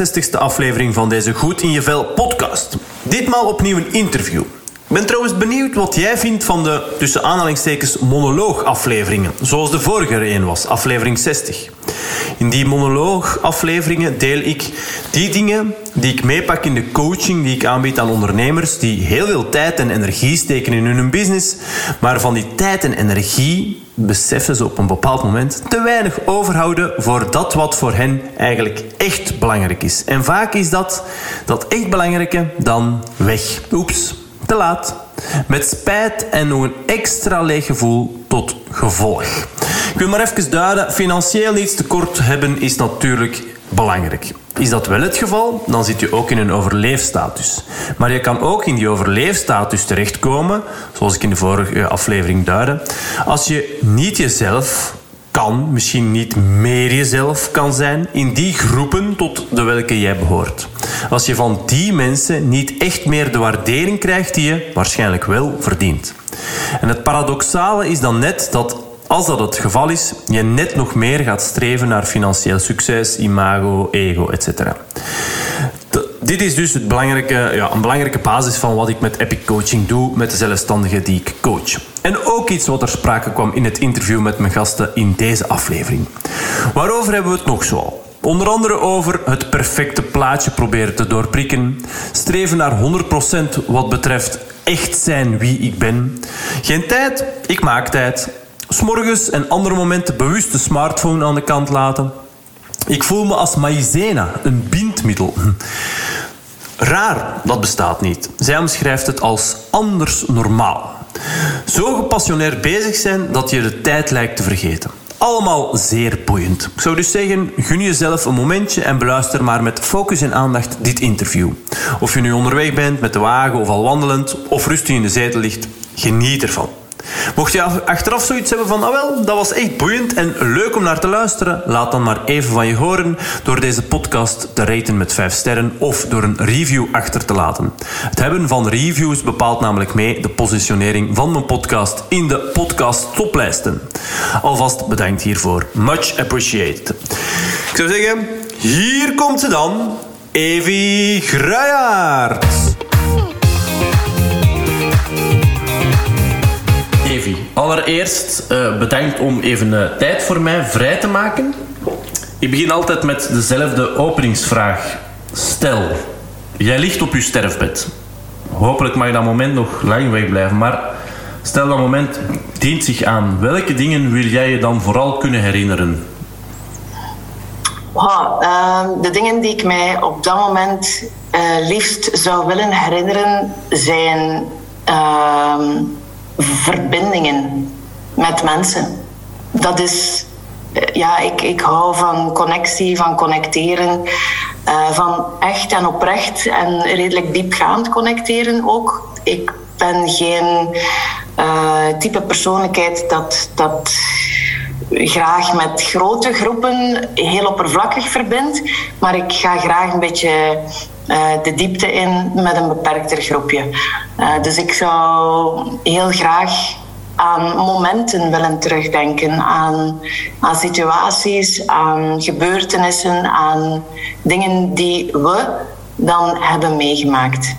welkom bij alweer de 61ste aflevering van deze Goed in je Vel podcast. Ditmaal opnieuw een interview. Ik ben trouwens benieuwd wat jij vindt van de tussen aanhalingstekens monoloog-afleveringen, zoals de vorige een was, aflevering 60. In die monoloog-afleveringen deel ik die dingen die ik meepak in de coaching die ik aanbied aan ondernemers die heel veel tijd en energie steken in hun business, maar van die tijd en energie beseffen ze op een bepaald moment te weinig overhouden voor dat wat voor hen eigenlijk echt belangrijk is. En vaak is dat, dat echt belangrijke dan weg. Oeps, te laat. Met spijt en nog een extra leeg gevoel tot gevolg. Ik wil maar even duiden, financieel iets tekort hebben is natuurlijk belangrijk. Is dat wel het geval, dan zit je ook in een overleefstatus. Maar je kan ook in die overleefstatus terechtkomen, zoals ik in de vorige aflevering duidde, als je niet jezelf kan, misschien niet meer jezelf kan zijn, in die groepen tot de welke jij behoort. Als je van die mensen niet echt meer de waardering krijgt die je waarschijnlijk wel verdient. En het paradoxale is dan net dat als dat het geval is, je net nog meer gaat streven naar financieel succes, imago, ego, etc. Dit is dus het belangrijke, ja, een belangrijke basis van wat ik met Epic Coaching doe met de zelfstandigen die ik coach. En ook iets wat er sprake kwam in het interview met mijn gasten in deze aflevering. Waarover hebben we het nog zoal? Onder andere over het perfecte plaatje proberen te doorprikken, streven naar 100% wat betreft echt zijn wie ik ben. Geen tijd, ik maak tijd. S'morgens en andere momenten bewust de smartphone aan de kant laten. Ik voel me als maïzena, een bindmiddel. Raar, dat bestaat niet. Zij omschrijft het als anders normaal. Zo gepassioneerd bezig zijn dat je de tijd lijkt te vergeten. Allemaal zeer boeiend. Ik zou dus zeggen, gun jezelf een momentje en beluister maar met focus en aandacht dit interview. Of je nu onderweg bent met de wagen of al wandelend, of rustig in de zetel ligt, geniet ervan. Mocht je achteraf zoiets hebben van, ah wel, dat was echt boeiend en leuk om naar te luisteren, laat dan maar even van je horen door deze podcast te raten met 5 sterren of door een review achter te laten. Het hebben van reviews bepaalt namelijk mee de positionering van mijn podcast in de podcast toplijsten. Alvast bedankt hiervoor. Much appreciated. Ik zou zeggen, hier komt ze dan, Evie Gruijaert. Allereerst uh, bedankt om even uh, tijd voor mij vrij te maken. Ik begin altijd met dezelfde openingsvraag. Stel, jij ligt op je sterfbed. Hopelijk mag je dat moment nog lang wegblijven, maar stel dat moment dient zich aan. Welke dingen wil jij je dan vooral kunnen herinneren? Uh, de dingen die ik mij op dat moment uh, liefst zou willen herinneren zijn ehm, verbindingen met mensen. Dat is, eh, ja, ik, ik hou van connectie, van connecteren, uh, van echt en oprecht en redelijk diepgaand connecteren ook. Ik ben geen uh, type persoonlijkheid dat, dat graag met grote groepen heel oppervlakkig verbindt, maar ik ga graag een beetje uh, de diepte in met een beperkter groepje. Uh, dus ik zou heel graag aan momenten willen terugdenken, aan, aan situaties, aan gebeurtenissen, aan dingen die we dan hebben meegemaakt.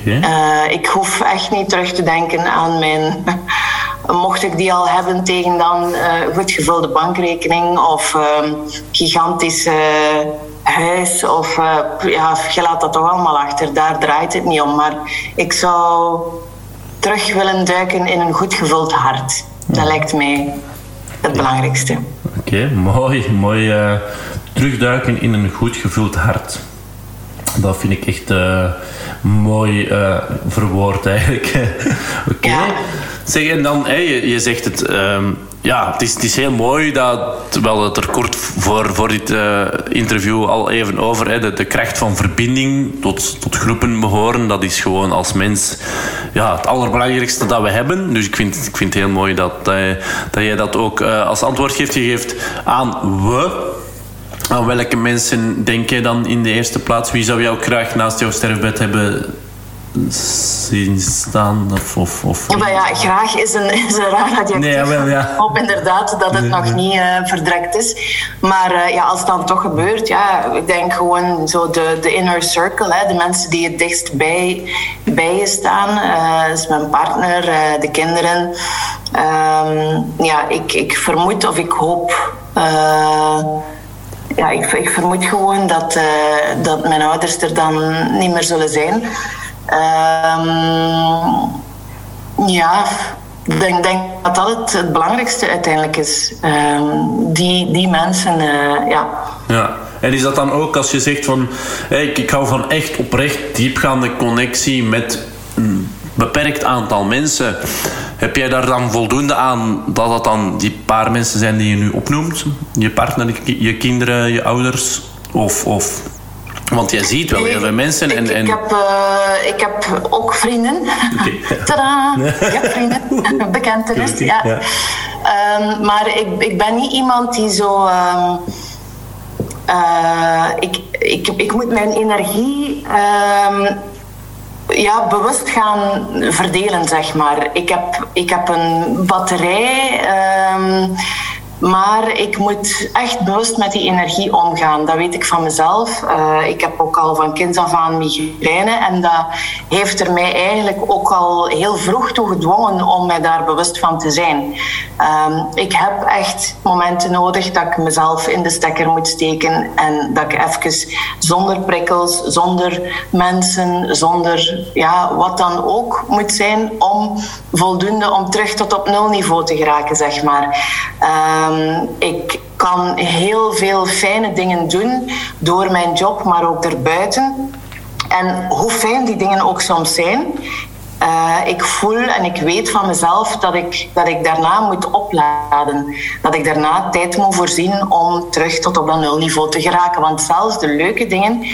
Okay. Uh, ik hoef echt niet terug te denken aan mijn mocht ik die al hebben tegen dan uh, goed gevulde bankrekening of uh, gigantische huis of uh, ja, je laat dat toch allemaal achter. Daar draait het niet om. Maar ik zou terug willen duiken in een goed gevuld hart. Dat lijkt mij het belangrijkste. Oké, mooi. Mooi uh, terugduiken in een goed gevuld hart. Dat vind ik echt uh, mooi uh, verwoord eigenlijk. Oké. Ja. Zeg, en dan, hey, je, je zegt het... Um, ja, het is, het is heel mooi dat, terwijl het er kort voor, voor dit uh, interview al even over, hè, de, kracht van verbinding tot, tot groepen behoren, dat is gewoon als mens ja, het allerbelangrijkste dat we hebben. Dus ik vind, ik vind het heel mooi dat, uh, dat jij dat ook uh, als antwoord geeft. Je geeft aan we. Aan welke mensen denk je dan in de eerste plaats? Wie zou jou graag naast jouw sterfbed hebben zien staan? Of, of, of... Ja, maar ja, graag is een, is een raar adjectief. Nee, wel, ja. Ik hoop inderdaad dat het nog niet uh, verdrekt is. Maar uh, ja, als het dan toch gebeurt, ja, ik denk gewoon zo de, de inner circle, hè, de mensen die het dichtst bij, bij je staan. Uh, is mijn partner, de kinderen. Um, ja, ik, ik vermoed of ik hoop ja, ik, ik, vermoed gewoon dat, uh, dat mijn ouders er dan niet meer zullen zijn. Um, ja, ik denk, dat dat het, belangrijkste uiteindelijk is. Um, die, die mensen, uh, ja. Ja. En is dat dan ook als je zegt van... Ik, ik hou van echt oprecht diepgaande connectie met een beperkt aantal mensen. Heb jij daar dan voldoende aan dat dat dan die paar mensen zijn die je nu opnoemt? Je partner, je kinderen, je ouders? Of, of want jij ziet wel heel veel mensen. En, en... Ik, heb, uh, ik heb ook vrienden. Okay. Tadaa! Ik heb vrienden. Bekentenis, ja. ja. Um, maar ik, ik ben niet iemand die zo... Um, uh, ik, ik, ik moet mijn energie... Um, ja, bewust gaan verdelen, zeg maar. Ik heb, ik heb een batterij maar ik moet echt bewust met die energie omgaan. Dat weet ik van mezelf. Uh, ik heb ook al van kinds af aan migraine. En dat heeft er mij eigenlijk ook al heel vroeg toe gedwongen om mij daar bewust van te zijn. Um, ik heb echt momenten nodig dat ik mezelf in de stekker moet steken. En dat ik even zonder prikkels, zonder mensen, zonder ja, wat dan ook moet zijn om voldoende om terug tot op nul niveau te geraken, zeg maar. Um, Um, ik kan heel veel fijne dingen doen door mijn job, maar ook erbuiten. En hoe fijn die dingen ook soms zijn, uh, ik voel en ik weet van mezelf dat ik, dat ik daarna moet opladen. Dat ik daarna tijd moet voorzien om terug tot op dat nulniveau te geraken. Want zelfs de leuke dingen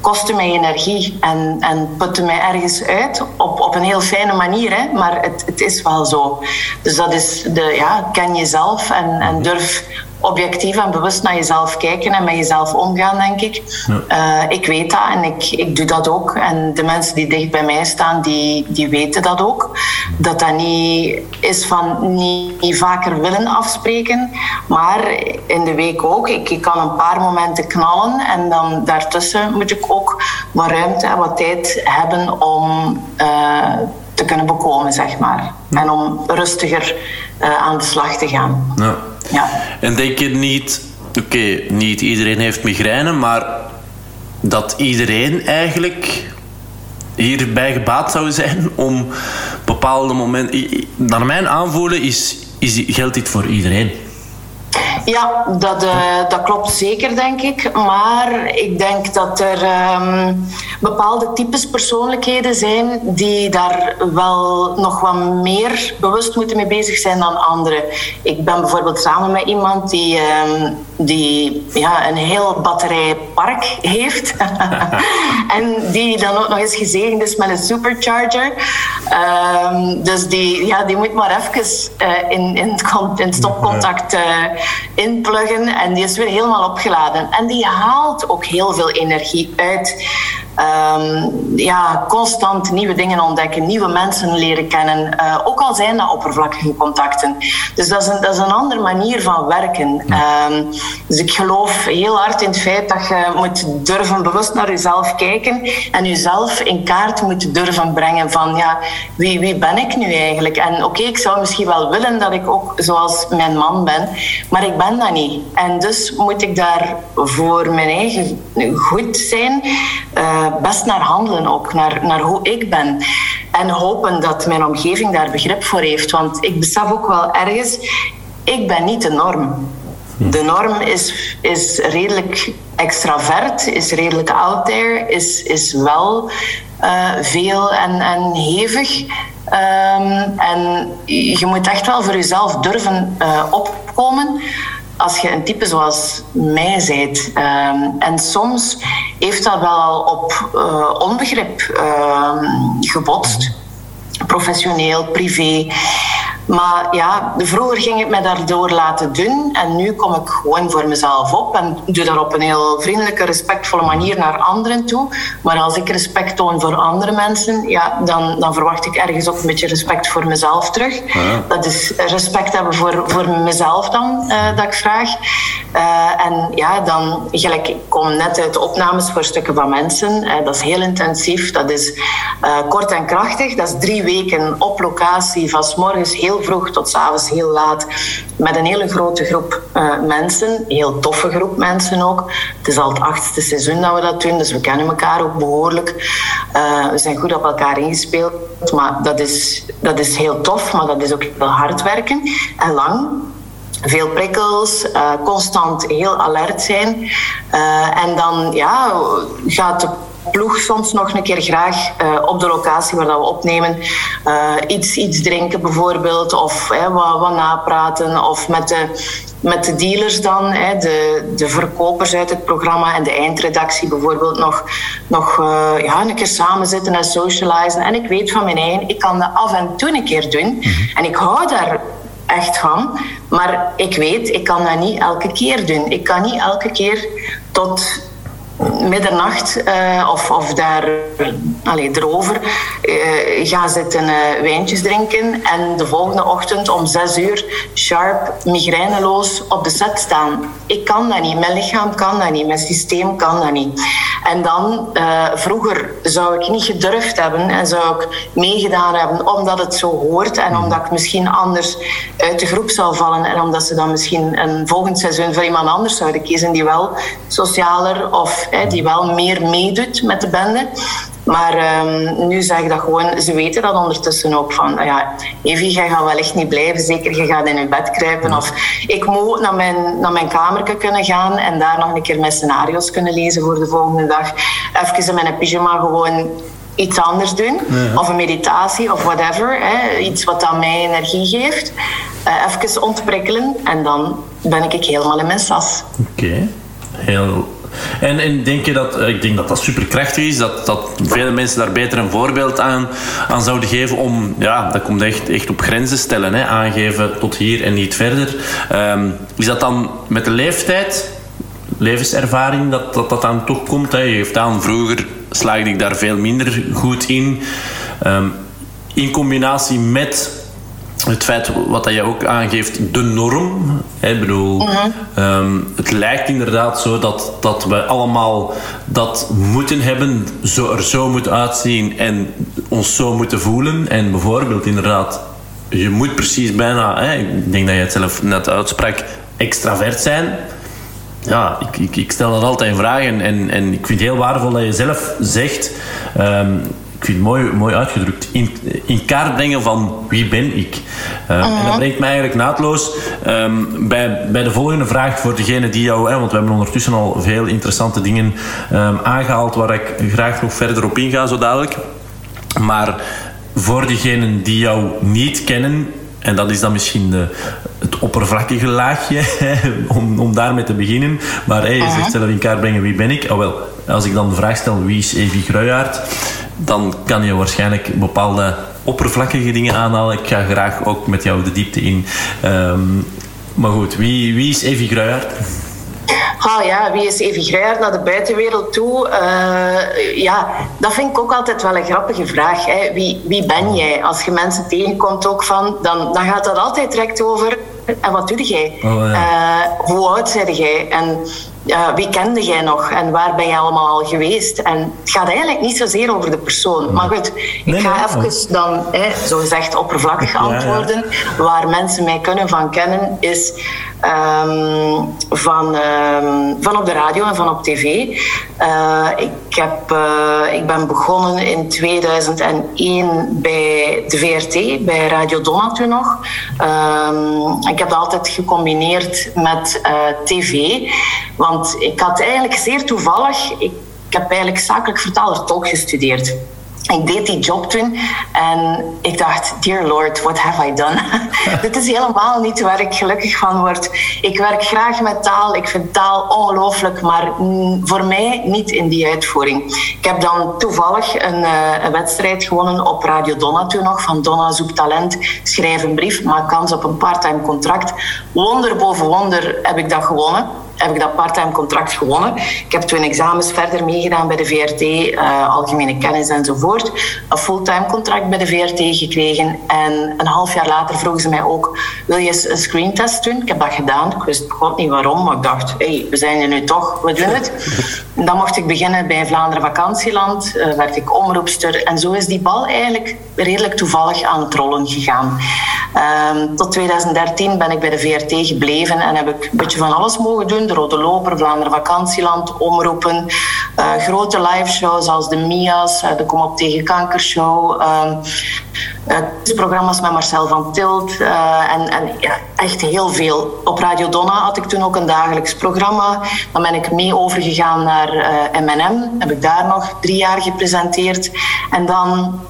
kosten mij energie en, en putten mij ergens uit op, op een heel fijne manier. Hè? Maar het, het is wel zo. Dus dat is de, ja, ken jezelf en, en durf objectief en bewust naar jezelf kijken en met jezelf omgaan, denk ik. Ja. Uh, ik weet dat en ik, ik doe dat ook. En de mensen die dicht bij mij staan, die, die weten dat ook. Dat dat niet is van niet, niet vaker willen afspreken, maar in de week ook. Ik, ik kan een paar momenten knallen en dan daartussen moet ik ook wat ruimte en wat tijd hebben om uh, te kunnen bekomen, zeg maar. En om rustiger uh, aan de slag te gaan. Ja. Ja. En denk je niet, oké, niet iedereen heeft migraine, maar dat iedereen eigenlijk hierbij gebaat zou zijn om bepaalde momenten. Naar mijn aanvoelen is, is, geldt dit voor iedereen. Ja, dat, uh, dat klopt zeker, denk ik. Maar ik denk dat er um, bepaalde types persoonlijkheden zijn die daar wel nog wat meer bewust moeten mee bezig zijn dan anderen. Ik ben bijvoorbeeld samen met iemand die, um, die ja, een heel batterijpark heeft. en die dan ook nog eens gezegend is met een supercharger. Um, dus die, ja, die moet maar even uh, in, in, in stopcontact uh, inpluggen en die is weer helemaal opgeladen. En die haalt ook heel veel energie uit. Um, ja, constant nieuwe dingen ontdekken, nieuwe mensen leren kennen, uh, ook al zijn dat oppervlakkige contacten. Dus dat is een, dat is een andere manier van werken. Um, dus ik geloof heel hard in het feit dat je moet durven bewust naar jezelf kijken en jezelf in kaart moet durven brengen van ja, wie, wie ben ik nu eigenlijk? En oké, okay, ik zou misschien wel willen dat ik ook zoals mijn man ben, maar ik ben dat niet. En dus moet ik daar voor mijn eigen goed zijn. Uh, best naar handelen ook, naar, naar hoe ik ben. En hopen dat mijn omgeving daar begrip voor heeft. Want ik besef ook wel ergens, ik ben niet de norm. De norm is, is redelijk extravert, is redelijk out there, is, is wel uh, veel en, en hevig. Um, en je moet echt wel voor jezelf durven uh, opkomen als je een type zoals mij bent. Um, en soms heeft dat wel op uh, onbegrip uh, gebotst. Professioneel, privé. Maar ja, vroeger ging ik me daardoor laten doen en nu kom ik gewoon voor mezelf op en doe dat op een heel vriendelijke, respectvolle manier naar anderen toe. Maar als ik respect toon voor andere mensen, ja, dan, dan verwacht ik ergens ook een beetje respect voor mezelf terug. Dat is respect hebben voor, voor mezelf dan, uh, dat ik vraag. Uh, en ja, dan, gelijk, ik kom net uit opnames voor stukken van mensen. Uh, dat is heel intensief, dat is kort en krachtig. Dat is drie weken op locatie, van s morgens heel vroeg tot s avonds heel laat. Met een hele grote groep mensen, een heel toffe groep mensen ook. Het is al het achtste seizoen dat we dat doen, dus we kennen elkaar ook behoorlijk. we zijn goed op elkaar ingespeeld, maar dat is, dat is heel tof, maar dat is ook heel hard werken en lang veel prikkels, uh, constant heel alert zijn. Uh, en dan ja, gaat de ploeg soms nog een keer graag uh, op de locatie waar dat we opnemen iets, iets drinken bijvoorbeeld, of wat, wat napraten, of met de, met de dealers dan, de, de verkopers uit het programma en de eindredactie bijvoorbeeld nog, nog ja, een keer samen zitten en socializen. En ik weet van mijn eigen, ik kan dat af en toe een keer doen. Mhm. En ik hou daar echt van. Maar ik weet, ik kan dat niet elke keer doen. Ik kan niet elke keer tot middernacht uh, of, of daar allee, erover uh, gaan zitten uh, wijntjes drinken en de volgende ochtend om zes uur sharp, migraineloos op de set staan. Ik kan dat niet, mijn lichaam kan dat niet, mijn systeem kan dat niet. En dan, vroeger zou ik niet gedurfd hebben en zou ik meegedaan hebben omdat het zo hoort en omdat ik misschien anders uit de groep zou vallen en omdat ze dan misschien een volgend seizoen voor iemand anders zouden kiezen die wel socialer of die wel meer meedoet met de bende. Maar um, nu zeg ik dat gewoon, ze weten dat ondertussen ook van, ja, Evie, jij gaat wel echt niet blijven, zeker je gaat in je bed kruipen. Of ik moet naar mijn, naar mijn kamer kunnen gaan en daar nog een keer mijn scenario's kunnen lezen voor de volgende dag. Even in mijn pyjama gewoon iets anders doen, of een meditatie of whatever, hè, iets wat aan mij energie geeft. Uh, even ontprikkelen en dan ben ik helemaal in mijn sas. Oké, heel en, en denk je dat, eh, ik denk dat dat superkrachtig is, dat, dat vele mensen daar beter een voorbeeld aan, aan zouden geven om, ja, dat komt echt, echt op grenzen stellen, hè, aangeven tot hier en niet verder. Um, is dat dan met de leeftijd, levenservaring, dat dat, dat dan toch komt? Hè? Je geeft aan, vroeger slaagde ik daar veel minder goed in. Um, in combinatie met het feit wat dat je ook aangeeft, de norm. Hè, bedoel, mhm. ehm, het lijkt inderdaad zo dat, dat we allemaal dat moeten hebben, zo, er zo moeten uitzien en ons zo moeten voelen. En bijvoorbeeld inderdaad, je moet precies bijna, hè, ik denk dat je het zelf net uitsprak, extravert zijn. Ja, ik, ik, ik stel dat altijd in vraag en, en, en ik vind het heel waardevol dat je zelf zegt... Um, ik vind het mooi, mooi uitgedrukt, in, in kaart brengen van wie ben ik. Uh, En dat mhm. brengt mij eigenlijk naadloos um, bij, bij de volgende vraag voor degene die jou, hè, want we hebben ondertussen al veel interessante dingen um, aangehaald waar ik graag nog verder op inga zo dadelijk. Maar voor diegenen die jou niet kennen, en dat is dan misschien de, het oppervlakkige laagje, om, om daarmee te beginnen. Maar hey, je zegt zelf in kaart brengen wie ben ik. Oh, wel, als ik dan de vraag stel wie is Evie Gruijaert, dan kan je waarschijnlijk bepaalde oppervlakkige dingen aanhalen. Ik ga graag ook met jou de diepte in. Um, maar goed, wie, wie is Evie Gruijaert? Ah ja, wie is Evie Gruijaert naar de buitenwereld toe? Uh, ja, dat vind ik ook altijd wel een grappige vraag. Hè. Wie, wie ben jij? Als je mensen tegenkomt ook van, dan, dan gaat dat altijd direct over... En wat doe jij? Oh, ja. uh, hoe oud ben jij? En uh, wie kende jij nog en waar ben je allemaal al geweest? En het gaat eigenlijk niet zozeer over de persoon. Maar goed, ik ga even dan hè, zo gezegd oppervlakkig antwoorden. Waar mensen mij kunnen van kennen is um, van, um, van op de radio en van op tv. Uh, ik, heb, uh, ik ben begonnen in 2001 bij de VRT, bij Radio Donna toen nog. Um, ik heb dat altijd gecombineerd met tv. Want ik had eigenlijk zeer toevallig, ik, ik heb eigenlijk zakelijk vertaler tolk gestudeerd. Ik deed die job toen en ik dacht, dear lord, what have I done? Dit is helemaal niet waar ik gelukkig van word. Ik werk graag met taal, ik vind taal ongelooflijk, maar voor mij niet in die uitvoering. Ik heb dan toevallig een, uh, een wedstrijd gewonnen op Radio Donna toen nog, van Donna Zoek Talent, schrijf een brief, maak kans op een parttime contract. Wonder boven wonder heb ik dat gewonnen heb ik dat parttime contract gewonnen. Ik heb toen examens verder meegedaan bij de VRT, uh, algemene kennis enzovoort. Een fulltime contract bij de VRT gekregen. En een half jaar later vroegen ze mij ook, wil je een screentest doen? Ik heb dat gedaan. Ik wist god niet waarom, maar ik dacht, hey, we zijn er nu toch, we doen het. En dan mocht ik beginnen bij Vlaanderen Vakantieland, uh, werd ik omroepster. En zo is die bal eigenlijk redelijk toevallig aan het rollen gegaan. Um, tot 2013 ben ik bij de VRT gebleven en heb ik een beetje van alles mogen doen de Rode Loper, Vlaanderen Vakantieland, omroepen, uh, grote liveshows als de Mia's, uh, de Kom op tegen Kankershow, uh, programma's met Marcel van Tilt en, en ja, echt heel veel. Op Radio Donna had ik toen ook een dagelijks programma. Dan ben ik mee overgegaan naar M&M, heb ik daar nog drie jaar gepresenteerd en dan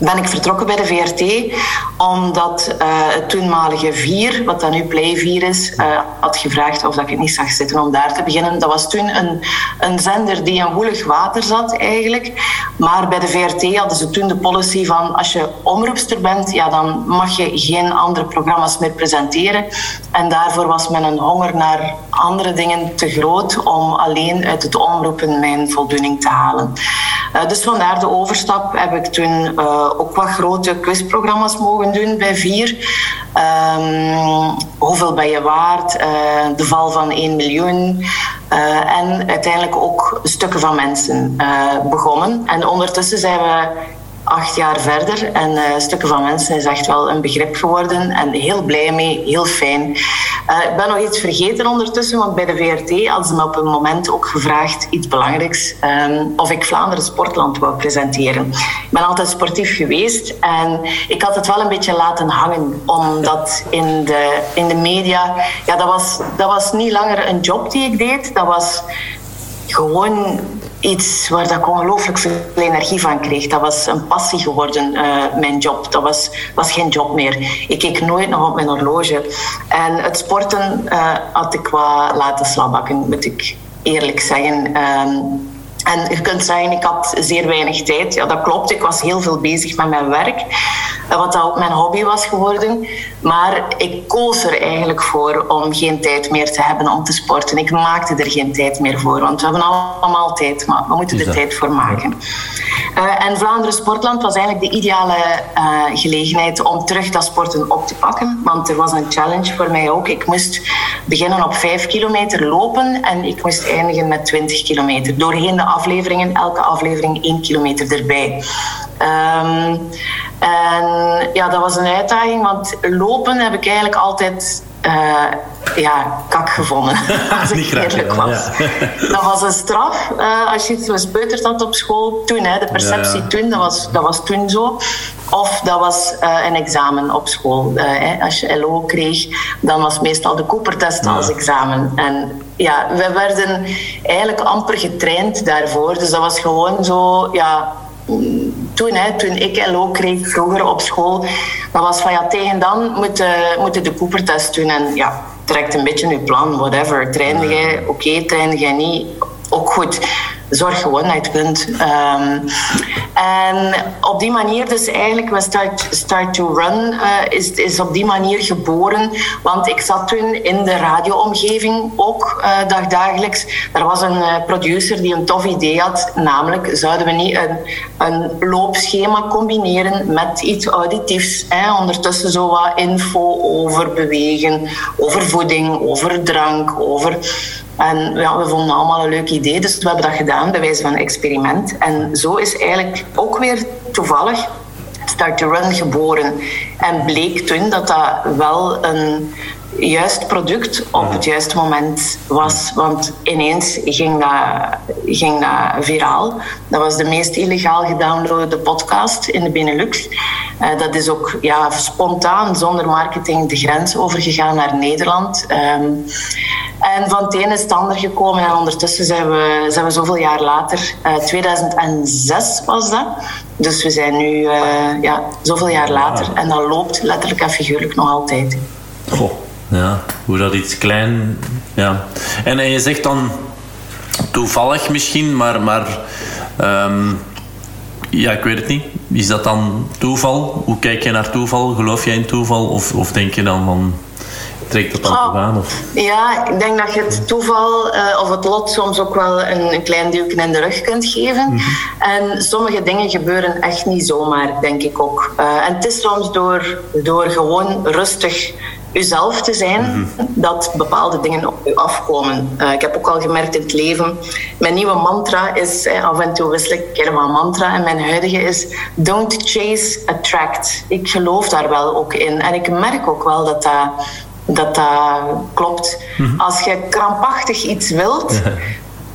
ben ik vertrokken bij de VRT omdat uh, het toenmalige Vier, wat dan nu Play 4 is, uh, had gevraagd of dat ik het niet zag zitten om daar te beginnen. Dat was toen een, een zender die in woelig water zat eigenlijk. Maar bij de VRT hadden ze toen de policy van als je omroepster bent, ja, dan mag je geen andere programma's meer presenteren. En daarvoor was mijn honger naar andere dingen te groot om alleen uit het omroepen mijn voldoening te halen. Uh, dus vandaar de overstap heb ik toen ook wat grote quizprogramma's mogen doen bij Vier. Um, hoeveel ben je waard? Uh, de val van 1 miljoen. En uiteindelijk ook stukken van mensen begonnen. En ondertussen zijn we acht jaar verder. En uh, Stukken van Mensen is echt wel een begrip geworden. En heel blij mee, heel fijn. Uh, ik ben nog iets vergeten ondertussen, want bij de VRT hadden ze me op een moment ook gevraagd, iets belangrijks, um, of ik Vlaanderen Sportland wou presenteren. Ik ben altijd sportief geweest en ik had het wel een beetje laten hangen, omdat in de, in de media, ja, dat was, dat was niet langer een job die ik deed, dat was gewoon iets waar ik ongelooflijk veel energie van kreeg. Dat was een passie geworden, uh, mijn job. Dat was, was geen job meer. Ik keek nooit nog op mijn horloge. En het sporten uh, had ik wat laten slabbakken, moet ik eerlijk zeggen. Um, en je kunt zeggen, ik had zeer weinig tijd. Ja, dat klopt. Ik was heel veel bezig met mijn werk. Wat ook mijn hobby was geworden. Maar ik koos er eigenlijk voor om geen tijd meer te hebben om te sporten. Ik maakte er geen tijd meer voor. Want we hebben allemaal tijd, maar we moeten er tijd voor maken. Uh, en Vlaanderen Sportland was eigenlijk de ideale uh, gelegenheid om terug dat sporten op te pakken. Want er was een challenge voor mij ook. Ik moest beginnen op 5 kilometer lopen en ik moest eindigen met 20 kilometer. Doorheen de afleveringen, elke aflevering 1 kilometer erbij. Um, en ja, dat was een uitdaging, want lopen heb ik eigenlijk altijd uh, ja, kak gevonden. als ik eerlijk was. Dat was een straf uh, als je iets gespeuterd had op school. Toen, hè, de perceptie ja, toen, dat was, dat was toen zo. Of dat was uh, een examen op school. Hè. Als je LO kreeg, dan was meestal de Coopertest als examen. En ja, we werden eigenlijk amper getraind daarvoor. Dus dat was gewoon zo, ja, toen, hè, toen ik LO kreeg vroeger op school, dat was van ja, tegen dan moeten moet de Coopertest doen. En ja, trekt een beetje je plan, whatever. Trainde jij, oké, okay, trainde jij niet, ook goed zorg gewoon dat het kunt. Um, en op die manier dus eigenlijk, we Start, start to Run uh, is, is op die manier geboren. Want ik zat toen in de radioomgeving ook uh, dagdagelijks. Er was een uh, producer die een tof idee had. Namelijk, zouden we niet een, een loopschema combineren met iets auditiefs. Hè? Ondertussen zo wat info over bewegen, over voeding, over drank, over en ja, we vonden allemaal een leuk idee, dus we hebben dat gedaan bij wijze van experiment. En zo is eigenlijk ook weer toevallig Start to Run geboren. En bleek toen dat dat wel een juist product op het juiste moment was. Want ineens ging dat, ging dat viraal. Dat was de meest illegaal gedownloade podcast in de Benelux. Uh, dat is ook ja, spontaan, zonder marketing, de grens overgegaan naar Nederland. Um, En van het een is het ander gekomen en ondertussen zijn we, zijn we zoveel jaar later. 2006 was dat. Dus we zijn nu ja, zoveel jaar later en dat loopt letterlijk en figuurlijk nog altijd. Goh, ja, hoe dat iets klein... Ja. En, en je zegt dan toevallig misschien, maar... maar ehm, ja, ik weet het niet. Is dat dan toeval? Hoe kijk je naar toeval? Geloof jij in toeval? Of, of denk je dan van trekt dat dan oh, aan? Of? Ja, ik denk dat je het toeval uh, of het lot soms ook wel een, een klein duwtje in de rug kunt geven. Mhm. En sommige dingen gebeuren echt niet zomaar, denk ik ook. Uh, en het is soms door, door gewoon rustig uzelf te zijn, mhm. dat bepaalde dingen op u afkomen. Uh, ik heb ook al gemerkt in het leven, mijn nieuwe mantra is, eh, af en toe wissel ik een keer van mantra, en mijn huidige is don't chase, attract. Ik geloof daar wel ook in. En ik merk ook wel dat dat, dat, dat klopt. Mhm. Als je krampachtig iets wilt,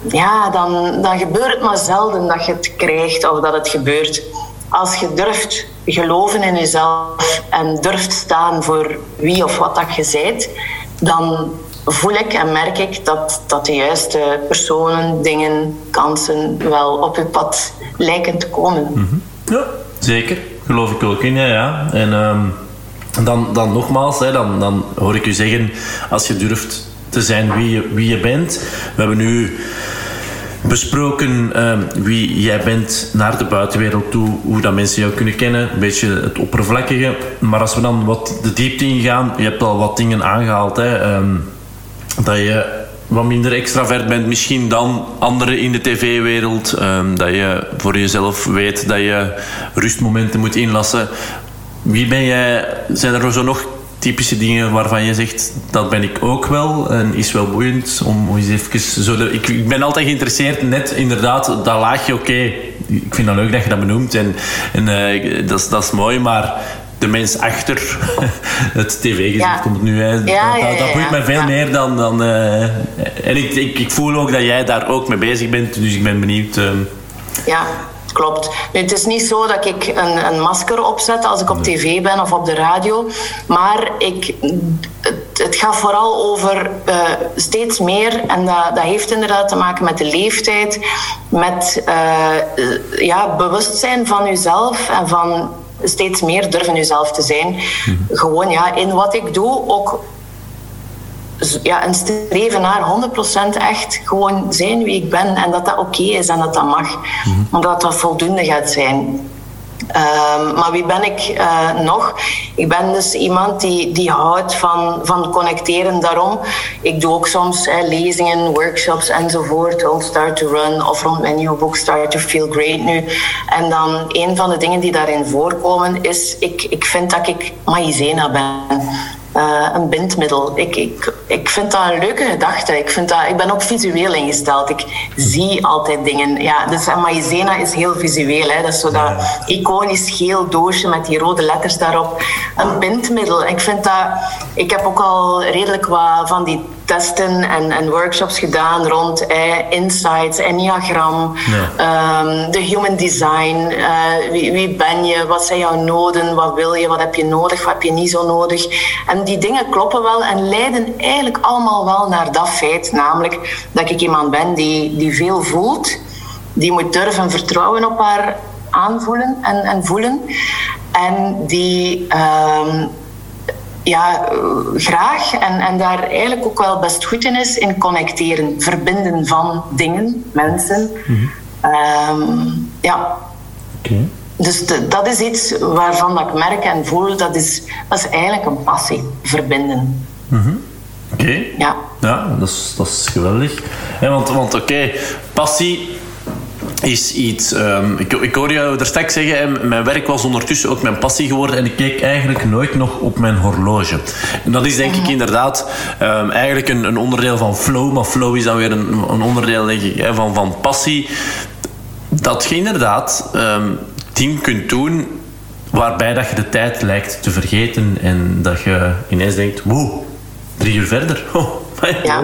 ja, dan, dan gebeurt het maar zelden dat je het krijgt of dat het gebeurt als je durft geloven in jezelf en durft staan voor wie of wat dat je bent, dan voel ik en merk ik dat, dat de juiste personen, dingen, kansen wel op je pad lijken te komen. Mhm. Ja, zeker. Geloof ik ook in, ja. ja. En ehm, dan, dan nogmaals, hè, dan, dan hoor ik u zeggen, als je durft te zijn wie je, wie je bent. We hebben nu besproken ehm, wie jij bent naar de buitenwereld toe, hoe dat mensen jou kunnen kennen, een beetje het oppervlakkige. Maar als we dan wat de diepte ingaan, je hebt al wat dingen aangehaald, hè, ehm, dat je wat minder extravert bent misschien dan anderen in de tv-wereld, ehm, dat je voor jezelf weet dat je rustmomenten moet inlassen. Wie ben jij? Zijn er zo nog typische dingen waarvan je zegt dat ben ik ook wel en is wel boeiend om eens even zo de, ik, ik, ben altijd geïnteresseerd net inderdaad dat laagje oké ik vind het leuk dat je dat benoemt en, en uh, dat, dat is mooi maar de mens achter het tv-gezicht komt nu. Hè. Ja, dat, dat, boeit mij veel meer dan. dan uh, en ik, ik, ik, voel ook dat jij daar ook mee bezig bent, dus ik ben benieuwd. Uh, ja, klopt. het is niet zo dat ik een, een, masker opzet als ik op tv ben of op de radio. Maar ik, het, het gaat vooral over uh, steeds meer. En dat, dat heeft inderdaad te maken met de leeftijd. Met uh, ja, bewustzijn van jezelf en van steeds meer durven jezelf te zijn. Mhm. Gewoon ja, in wat ik doe ook ja, een streven naar 100% echt gewoon zijn wie ik ben en dat dat oké is en dat dat mag. Omdat dat voldoende gaat zijn. Um, maar wie ben ik uh, nog? Ik ben dus iemand die, die houdt van, van connecteren. Daarom, ik doe ook soms lezingen, workshops enzovoort rond Start to Run of rond mijn nieuwe boek Start to Feel Great nu. En dan een van de dingen die daarin voorkomen is, ik, ik vind dat ik maïzena ben. Uh, een bindmiddel. Ik, ik, ik vind dat een leuke gedachte. Ik, vind dat, ik ben ook visueel ingesteld. Ik zie altijd dingen. Ja, dus maïzena is heel visueel. Hè. Dat is zo dat iconisch geel doosje met die rode letters daarop. Een bindmiddel. Ik vind dat... Ik heb ook al redelijk wat van die testen en, en workshops gedaan rond eh, insights, enneagram, ehm, de human design. Uh, wie, wie, ben je? Wat zijn jouw noden? Wat wil je? Wat heb je nodig? Wat heb je niet zo nodig? En die dingen kloppen wel en leiden eigenlijk allemaal wel naar dat feit, namelijk dat ik iemand ben die, die veel voelt, die moet durven vertrouwen op haar aanvoelen en, en voelen. En die um, ja, graag en, en daar eigenlijk ook wel best goed in is in connecteren, verbinden van dingen, mensen. Mm -hmm. ja. Okay. Dus dat is iets waarvan dat ik merk en voel, dat is, dat is eigenlijk een passie, verbinden. Mm Oké. Ja. Ja, dat is, dat is geweldig. Ja, want want oké, passie is iets... Um, ik, ik hoorde jou er straks zeggen, mijn werk was ondertussen ook mijn passie geworden en ik keek eigenlijk nooit nog op mijn horloge. En dat is denk ik inderdaad um, eigenlijk een, een, onderdeel van flow, maar flow is dan weer een, een onderdeel denk ik, van, van passie. Dat je inderdaad um, dingen kunt doen waarbij dat je de tijd lijkt te vergeten en dat je ineens denkt, wow, drie uur verder. Oh, ja.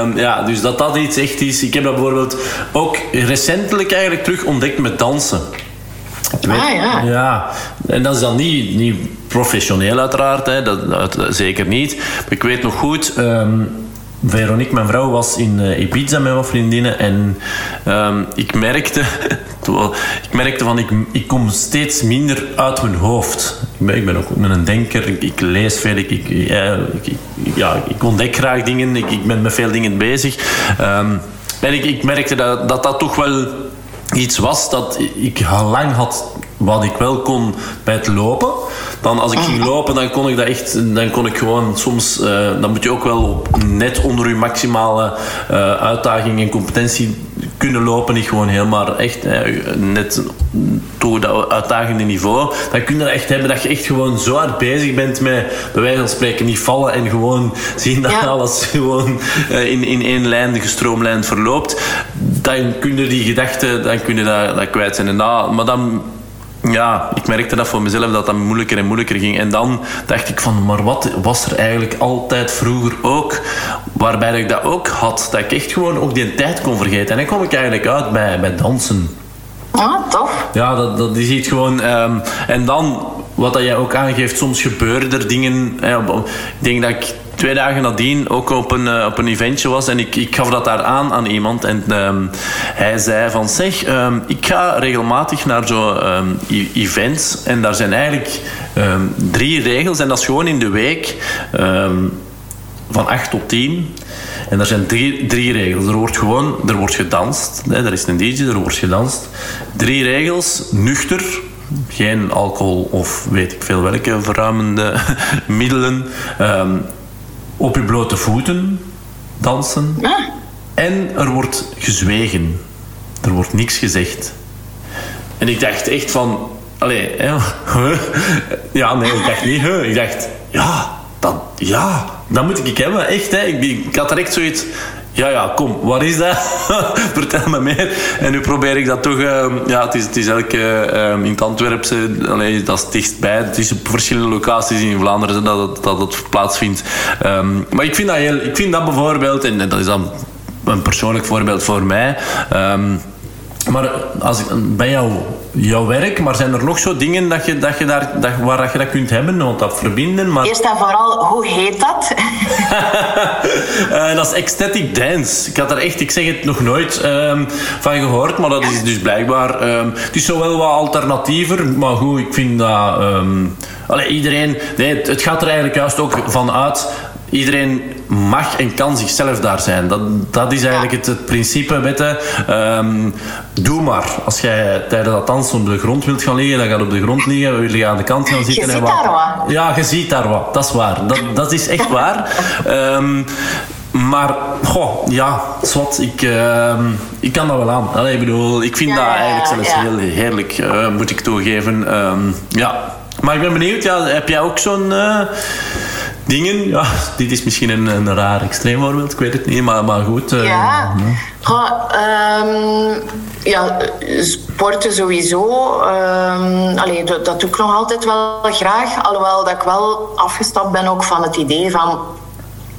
um, ja, dus dat dat iets echt is. Ik heb dat bijvoorbeeld ook recentelijk eigenlijk terug ontdekt met dansen. ah, ja. ja. En dat is dan niet, niet professioneel uiteraard, hè. Dat, dat, zeker niet. Maar ik weet nog goed... Um, Veronique, mijn vrouw, was in uh, Ibiza met wat vriendinnen. En ehm, ik merkte... ik merkte van, ik, ik kom steeds minder uit mijn hoofd. Ik ben, ik ben ook een denker. Ik, lees veel. Ik, ik, ja, ik ontdek graag dingen. Ik, ik ben met veel dingen bezig. Um, en ik, ik merkte dat, dat dat toch wel iets was dat ik lang had wat ik wel kon bij het lopen. Dan als ik ging mhm. lopen, dan kon ik dat echt, dan kon ik gewoon soms, uh, dan moet je ook wel op net onder je maximale uh, uitdaging en competentie kunnen lopen. Niet gewoon helemaal echt net door dat uitdagende niveau. Dan kun je dat echt hebben dat je echt gewoon zo hard bezig bent met, bij wijze van spreken, niet vallen en gewoon zien dat alles gewoon in, in één lijn, gestroomlijnd verloopt. Dan kun je die gedachten, dan kun je dat, dat kwijt zijn. En dat, maar dan ja, ik merkte dat voor mezelf dat dat moeilijker en moeilijker ging. En dan dacht ik van, maar wat was er eigenlijk altijd vroeger ook, waarbij ik dat ook had, dat ik echt gewoon ook die tijd kon vergeten. En dan kom ik eigenlijk uit bij, bij dansen. Ah, tof. Ja, dat, dat is iets gewoon... Um, en dan, wat dat jij ook aangeeft, soms gebeuren er dingen... Hè, ik denk dat ik twee dagen nadien ook op een, uh, op een eventje was en ik, ik gaf dat daar aan aan iemand. En um, hij zei van zeg, um, ik ga regelmatig naar zo um, events en daar zijn eigenlijk drie regels en dat is gewoon in de week van 8 tot 10. En er zijn drie, drie regels. Er wordt gewoon er wordt gedanst. Hè, er is een DJ, er wordt gedanst. Drie regels. Nuchter. Geen alcohol of weet ik veel welke verruimende middelen. Op je blote voeten dansen. Ah. En er wordt gezwegen. Er wordt niks gezegd. En ik dacht echt van... Allee, hè, ja, nee, ik dacht niet, ik dacht, ja, dat, ja, dat moet ik hebben, echt. Hè. Ik, ik had direct zoiets, ja, ja, kom, wat is dat? Vertel me meer. En nu probeer ik dat toch... Uh, ja, het is, het is elke... Uh, in het Antwerpse, dat is dichtbij. Het is op verschillende locaties in Vlaanderen dat het, dat plaatsvindt. Um, maar ik vind dat, heel, ik vind dat bijvoorbeeld... En, dat is dan een persoonlijk voorbeeld voor mij... maar als ik, bij jou, jouw werk, maar zijn er nog zo dingen dat je, dat je daar, dat, waar dat je dat kunt hebben, want dat verbinden? Maar... Eerst en vooral, hoe heet dat? uh, dat is ecstatic dance. Ik had er echt, ik zeg het nog nooit um, van gehoord, maar dat is dus blijkbaar. Um, het is zo wel wat alternatiever, maar goed, ik vind dat. Um, allee, iedereen, nee, het gaat er eigenlijk juist ook van uit iedereen mag en kan zichzelf daar zijn. Dat, dat is eigenlijk het, het principe. Weten. Um, doe maar. Als jij tijdens dat dansen op de grond wilt gaan liggen, dan gaat op de grond liggen. We willen aan de kant gaan zitten. Je ziet daar wat. Ja, je ziet daar wat. Dat is waar. Dat, dat is echt waar. Um, maar, goh, ja, zwart, ik, uh, ik kan dat wel aan. Allee, ik bedoel, ik vind dat eigenlijk zelfs ja. heel heerlijk, uh, moet ik toegeven. Um, ja. Maar ik ben benieuwd, ja, heb jij ook zo'n... Uh, dingen. Ja, dit is misschien een, een raar extreem voorbeeld, ik weet het niet, maar, maar goed. Uh, ja. Ja, um, ja, sporten sowieso. Um, allee, dat, dat doe ik nog altijd wel graag. Alhoewel dat ik wel afgestapt ben ook van het idee van...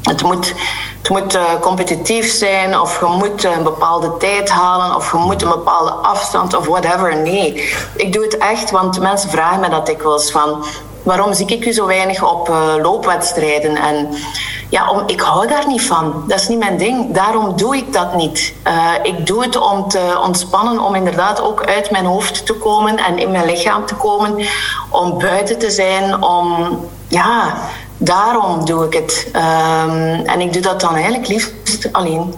Het moet, het moet uh, competitief zijn, of je moet een bepaalde tijd halen, of je moet een bepaalde afstand, of whatever. Nee, ik doe het echt, want mensen vragen me dat dikwijls van waarom zie ik u zo weinig op uh, loopwedstrijden? En ja, om, ik hou daar niet van. Dat is niet mijn ding. Daarom doe ik dat niet. Uh, ik doe het om te ontspannen, om inderdaad ook uit mijn hoofd te komen en in mijn lichaam te komen, om buiten te zijn, om ja, daarom doe ik het. Um, en ik doe dat dan eigenlijk liefst alleen.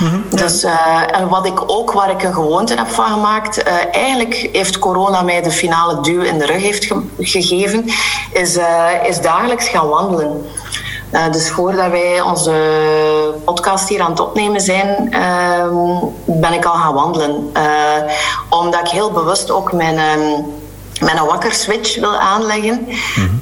Mhm, dus, uh, en wat ik ook, waar ik een gewoonte heb van gemaakt, uh, eigenlijk heeft corona mij de finale duw in de rug heeft ge gegeven, is, uh, is dagelijks gaan wandelen. dus voordat wij onze podcast hier aan het opnemen zijn, ehm, ben ik al gaan wandelen. omdat ik heel bewust ook mijn ehm, een wakker switch wil aanleggen.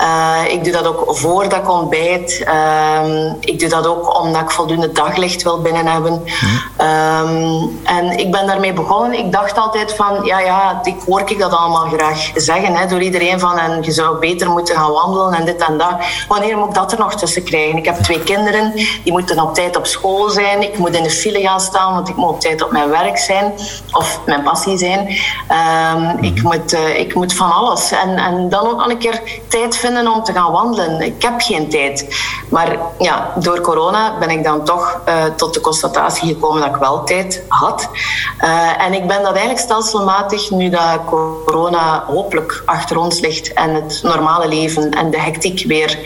uh, ik doe dat ook voordat ik ontbijt. Uh, ik doe dat ook omdat ik voldoende daglicht wil binnen hebben. um, en ik ben daarmee begonnen. Ik dacht altijd van, ja, ja, ik hoor ik dat allemaal graag zeggen hè, door iedereen van en je zou beter moeten gaan wandelen en dit en dat. Wanneer moet ik dat er nog tussen krijgen? Ik heb twee kinderen, die moeten op tijd op school zijn. Ik moet in de file gaan staan, want ik moet op tijd op mijn werk zijn of mijn passie zijn. Um, ik, moet, uh, ik moet van alles. En, en dan ook nog een keer tijd vinden om te gaan wandelen. Ik heb geen tijd. Maar ja, door corona ben ik dan toch uh, tot de constatatie gekomen dat ik wel tijd had. Uh, en ik ben dat eigenlijk stelselmatig, nu dat corona hopelijk achter ons ligt en het normale leven en de hectiek weer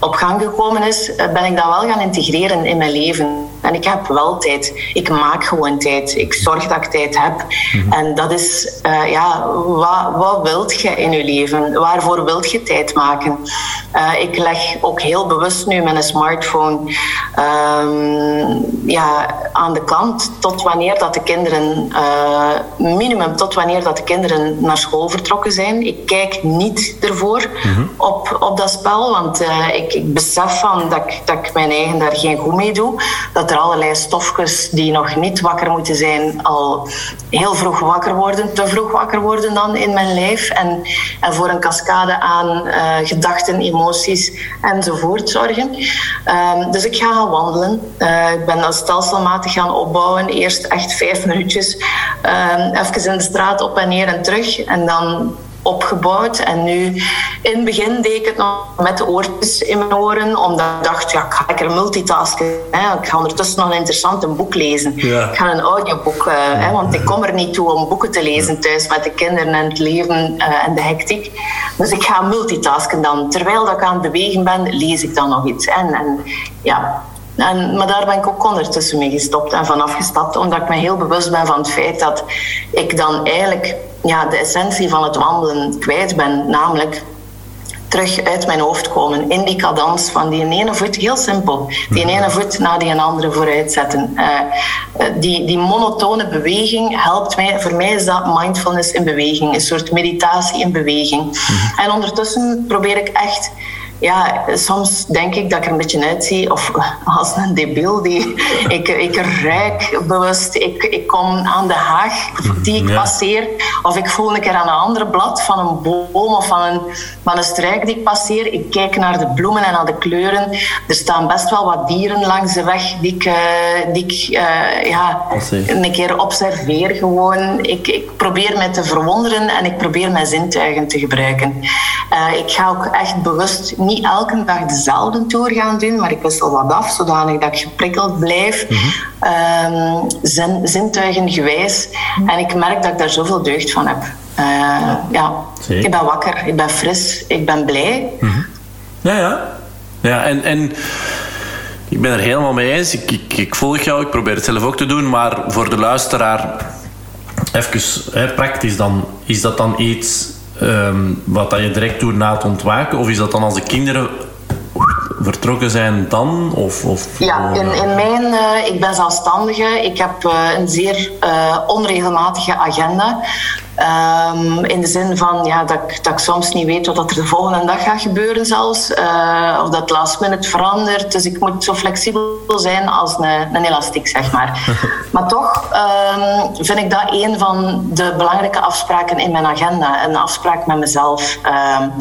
op gang gekomen is, eh, ben ik dat wel gaan integreren in mijn leven. En ik heb wel tijd. Ik maak gewoon tijd. Ik zorg dat ik tijd heb. Mhm. En dat is, uh, ja, wat, wat wilt je in je leven? Waarvoor wilt je tijd maken? Uh, ik leg ook heel bewust nu mijn smartphone um, ja, aan de kant tot wanneer dat de kinderen, uh, minimum tot wanneer dat de kinderen naar school vertrokken zijn. Ik kijk niet ervoor mhm. op, op dat spel, want ik, ik besef van dat, ik, dat ik mijn eigen daar geen goed mee doe. Dat er allerlei stofjes die nog niet wakker moeten zijn, al heel vroeg wakker worden, te vroeg wakker worden dan in mijn lijf. En, en voor een cascade aan uh, gedachten, emoties enzovoort zorgen. Um, dus ik ga gaan wandelen. Uh, ik ben dat stelselmatig gaan opbouwen. Eerst echt vijf minuutjes. Um, even in de straat op en neer en terug. En dan opgebouwd. En nu, in het begin deed ik het nog met de oortjes in mijn oren, omdat ik dacht, ja, ik ga lekker multitasken. Hè. Ik ga ondertussen nog een interessant een boek lezen. Ik ga een audioboek, uh, hè, want ik kom er niet toe om boeken te lezen thuis met de kinderen en het leven uh, en de hectiek. Dus ik ga multitasken dan. Terwijl dat ik aan het bewegen ben, lees ik dan nog iets. En, en ja, en, maar daar ben ik ook ondertussen mee gestopt en vanaf gestapt, omdat ik me heel bewust ben van het feit dat ik dan eigenlijk ja, de essentie van het wandelen kwijt ben. Namelijk terug uit mijn hoofd komen. In die cadans van die ene voet, heel simpel. Die ene voet naar die andere vooruit zetten. Uh, die, die monotone beweging helpt mij. Voor mij is dat mindfulness in beweging. Een soort meditatie in beweging. Mhm. En ondertussen probeer ik echt ja, soms denk ik dat ik er een beetje uitzie of als een debiel. Die, ik, ik ruik bewust, ik, ik kom aan de haag die ik passeer. Of ik voel een keer aan een andere blad van een boom of van een, van een struik die ik passeer. Ik kijk naar de bloemen en naar de kleuren. Er staan best wel wat dieren langs de weg die ik, uh, die ik uh, ja, een keer observeer gewoon. Ik, ik probeer me te verwonderen en ik probeer mijn zintuigen te gebruiken. Uh, ik ga ook echt bewust niet niet elke dag dezelfde tour gaan doen, maar ik wissel wat af, zodanig dat ik geprikkeld blijf, mm -hmm. um, zintuigen gewijs. En ik merk dat ik daar zoveel deugd van heb. Uh, ja, ik ben wakker, ik ben fris, ik ben blij. Mm -hmm. Ja, ja. Ja, en... en... Ik ben er helemaal mee eens. Ik, ik, ik, volg jou, ik probeer het zelf ook te doen. Maar voor de luisteraar, even hè, praktisch dan, is dat dan iets Um, wat dat je direct doet na het ontwaken? Of is dat dan als de kinderen vertrokken zijn dan? Of, of ja, in, in mijn, uh, ik ben zelfstandige. Ik heb uh, een zeer uh, onregelmatige agenda. Um, in de zin van ja, dat, ik, dat ik soms niet weet wat er de volgende dag gaat gebeuren zelfs. Uh, of dat last minute verandert. Dus ik moet zo flexibel zijn als een, een elastiek, zeg maar. maar toch um, vind ik dat een van de belangrijke afspraken in mijn agenda. Een afspraak met mezelf um,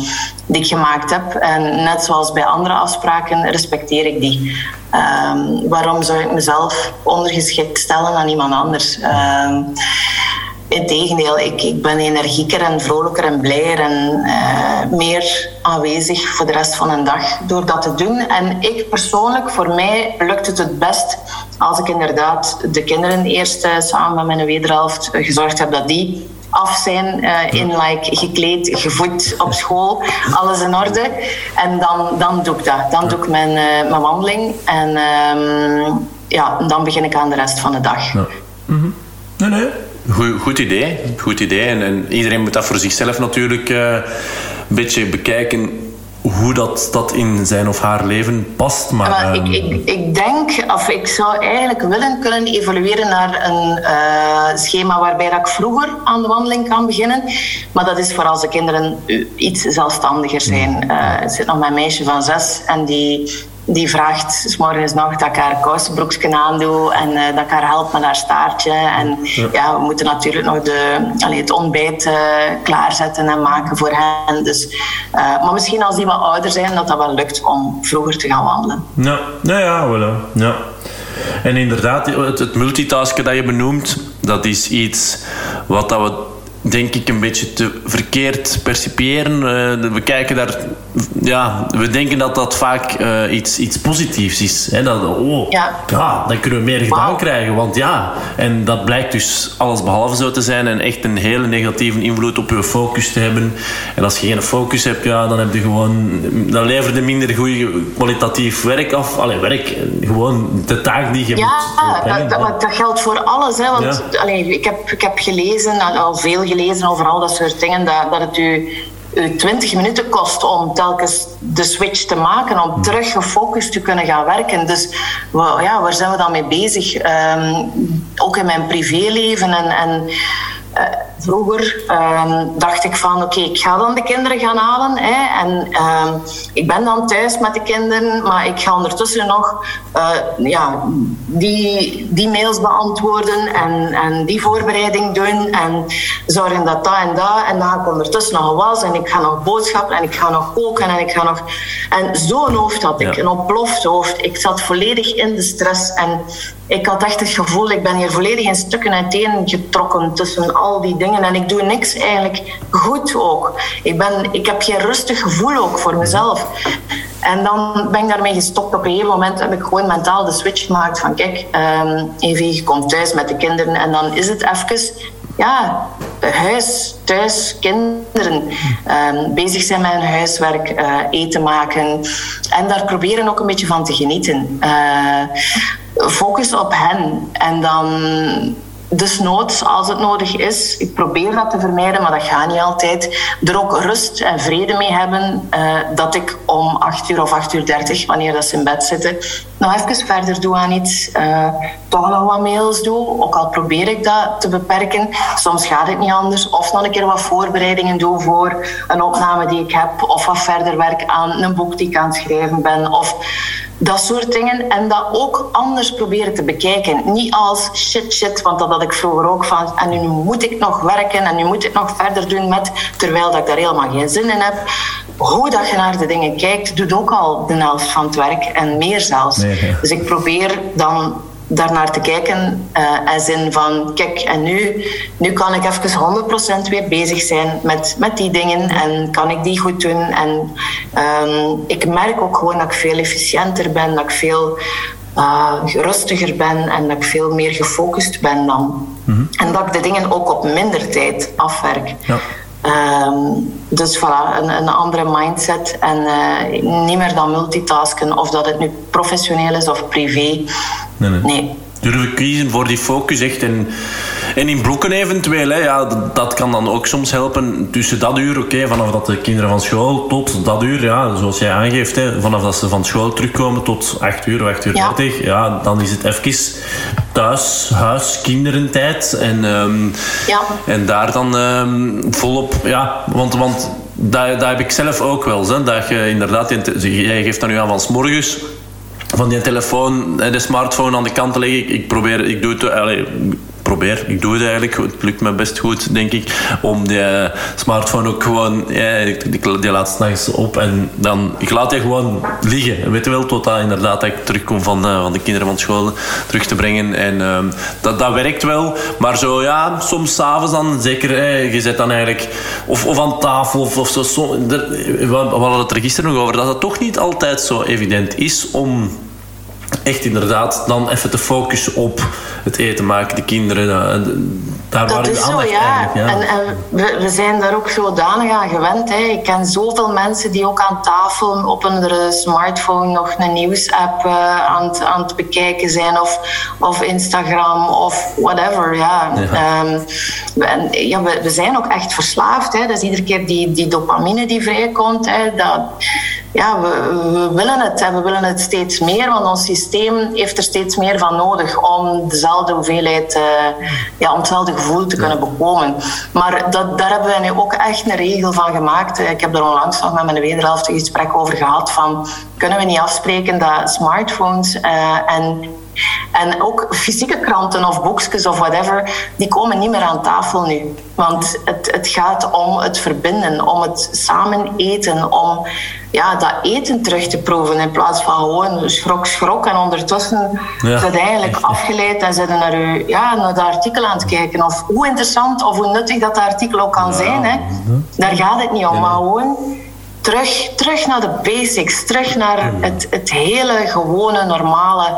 die ik gemaakt heb. En net zoals bij andere afspraken respecteer ik die. waarom zou ik mezelf ondergeschikt stellen aan iemand anders? Integendeel, ik, ik ben energieker en vrolijker en blijer en uh, meer aanwezig voor de rest van een dag door dat te doen. En ik persoonlijk, voor mij lukt het het best als ik inderdaad de kinderen eerst uh, samen met mijn wederhelft gezorgd heb dat die af zijn, uh, in like, gekleed, gevoed op school, alles in orde. En dan, dan doe ik dat. Dan doe ik mijn, mijn wandeling en um, ja, dan begin ik aan de rest van de dag. -hmm. Nee, nee. Goed, goed idee. Goed idee. En, en, iedereen moet dat voor zichzelf natuurlijk uh, een beetje bekijken hoe dat, dat in zijn of haar leven past. Maar, maar ik, ik, ehm, ik, denk, of ik zou eigenlijk willen kunnen evolueren naar een uh, schema waarbij dat ik vroeger aan de wandeling kan beginnen. Maar dat is voor als de kinderen iets zelfstandiger zijn. Uh, er zit nog mijn meisje van zes en die die vraagt s morgens nog dat ik haar kousenbroekje aandoe en uh, dat ik haar help met haar staartje. En ja, we moeten natuurlijk nog de, allee, het ontbijt uh, klaarzetten en maken voor hen. Dus, uh, maar misschien als die wat ouder zijn, dat dat wel lukt om vroeger te gaan wandelen. Ja, ja, ja, voilà. ja. En inderdaad, het, het multitasken dat je benoemt, dat is iets wat dat we denk ik, een beetje te verkeerd percipiëren. Uh, we kijken daar... Ja, we denken dat dat vaak uh, iets, iets positiefs is. Hè? Dat, oh, ja. ja. dan kunnen we meer gedaan wow. krijgen. Want ja, en dat blijkt dus alles behalve zo te zijn. En echt een hele negatieve invloed op je focus te hebben. En als je geen focus hebt, ja, dan heb je gewoon... Dan levert je minder goed kwalitatief werk af. Allee, werk. Gewoon de taak die je ja, moet... Ja, dat, dat, geldt voor alles. Hè, want ja. allee, ik, heb, ik heb gelezen, al veel gelezen over al dat soort dingen, dat, dat het u 20 minuten kost om telkens de switch te maken, om terug gefocust te kunnen gaan werken. Dus ja, waar zijn we dan mee bezig? Um, ook in mijn privéleven en, en uh, vroeger um, dacht ik van oké, okay, ik ga dan de kinderen gaan halen. Hè, en um, ik ben dan thuis met de kinderen, maar ik ga ondertussen nog uh, ja, die, die mails beantwoorden en, en die voorbereiding doen en zorgen dat dat en dat. En dan ga ik ondertussen nog was en ik ga nog boodschappen en ik ga nog koken en ik ga nog... En zo'n hoofd had ik, ja. een ontploft hoofd. Ik zat volledig in de stress en ik had echt het gevoel, ik ben hier volledig in stukken uiteen getrokken tussen al die dingen. En ik doe niks eigenlijk goed ook. Ik, ben, ik heb geen rustig gevoel ook voor mezelf. En dan ben ik daarmee gestopt. Op een gegeven moment heb ik gewoon mentaal de switch gemaakt van kijk, um, Evie, je komt thuis met de kinderen en dan is het even ja, huis, thuis, kinderen. Um, bezig zijn met hun huiswerk, uh, eten maken. En daar proberen ook een beetje van te genieten. Uh, focus op hen. En dan desnoods, als het nodig is, ik probeer dat te vermijden, maar dat gaat niet altijd, er ook rust en vrede mee hebben uh, dat ik om 8 uur of 8 uur 30, wanneer dat ze in bed zitten, nog even verder doe aan iets, uh, toch nog wat mails doe, ook al probeer ik dat te beperken. Soms gaat het niet anders. Of nog een keer wat voorbereidingen doe voor een opname die ik heb, of wat verder werk aan een boek die ik aan het schrijven ben, of dat soort dingen. En dat ook anders proberen te bekijken. Niet als shit, shit, want dat had ik vroeger ook van. En nu moet ik nog werken en nu moet ik nog verder doen met. Terwijl dat ik daar helemaal geen zin in heb. Hoe dat je naar de dingen kijkt, doet ook al de helft van het werk en meer zelfs. Nee. Dus ik probeer dan daarnaar te kijken. Uh, als in van, kijk, en nu, nu kan ik even 100% weer bezig zijn met, met die dingen en kan ik die goed doen. En um, ik merk ook gewoon dat ik veel efficiënter ben, dat ik veel uh, rustiger ben en dat ik veel meer gefocust ben dan. Mm-hmm. En dat ik de dingen ook op minder tijd afwerk. Ja. Um, dus voilà, een, een, andere mindset en uh, niet meer dan multitasken, of dat het nu professioneel is of privé. Nee. nee. nee. Durven kiezen voor die focus echt en, en in blokken eventueel. Hè, ja, dat, dat kan dan ook soms helpen tussen dat uur, oké, okay, vanaf dat de kinderen van school tot dat uur, ja, zoals jij aangeeft, hè, vanaf dat ze van school terugkomen tot 8 uur of 8 uur 30, ja. ja, dan is het even thuis, huis, kinderentijd. En, um, ja. en daar dan um, volop, ja, want, want dat, dat heb ik zelf ook wel. Hè, dat je inderdaad, jij geeft dan nu aan van s morgens van die telefoon, de smartphone aan de kant te leggen. Ik, probeer, ik doe het, allez, ik doe het eigenlijk. Het lukt me best goed, denk ik. Om die smartphone ook gewoon, ja, die, die laat s'nachts op en dan, ik laat die gewoon liggen. Weet je wel, tot dat inderdaad ik terugkom van, uh, van de kinderen van school terug te brengen. En uh, dat, dat werkt wel. Maar zo, ja, soms s'avonds dan, zeker, je zit dan eigenlijk, of, of aan tafel of, of zo. we hadden het register nog over, dat het toch niet altijd zo evident is om echt inderdaad dan even te focussen op het eten maken, de kinderen. Daar dat is zo, ja. ja. En, en we, we, zijn daar ook zodanig aan gewend. Hè. Ik ken zoveel mensen die ook aan tafel op hun smartphone nog een nieuwsapp uh, aan, het, aan het bekijken zijn. Of, of Instagram of whatever. Ja. ja. Um, en, ja we, we, zijn ook echt verslaafd. Hè. Dus iedere keer die, die dopamine die vrijkomt, hè, dat ja, we, we, willen het en we willen het steeds meer, want ons systeem heeft er steeds meer van nodig om dezelfde hoeveelheid, uh, ja, om hetzelfde gevoel te kunnen bekomen. Maar dat, daar hebben wij nu ook echt een regel van gemaakt. Ik heb er onlangs nog met mijn wederhelft een gesprek over gehad van kunnen we niet afspreken dat smartphones uh, en En ook fysieke kranten of boekjes of whatever, die komen niet meer aan tafel nu. Want het, het gaat om het verbinden, om het samen eten, om ja, dat eten terug te proeven in plaats van gewoon schrok, schrok. En ondertussen ja. zit eigenlijk afgeleid en zitten naar, u, ja, naar de artikel aan het kijken. Of hoe interessant of hoe nuttig dat, dat artikel ook kan zijn. Hè. Daar gaat het niet om, maar gewoon terug, terug naar de basics, terug naar het, het hele gewone, normale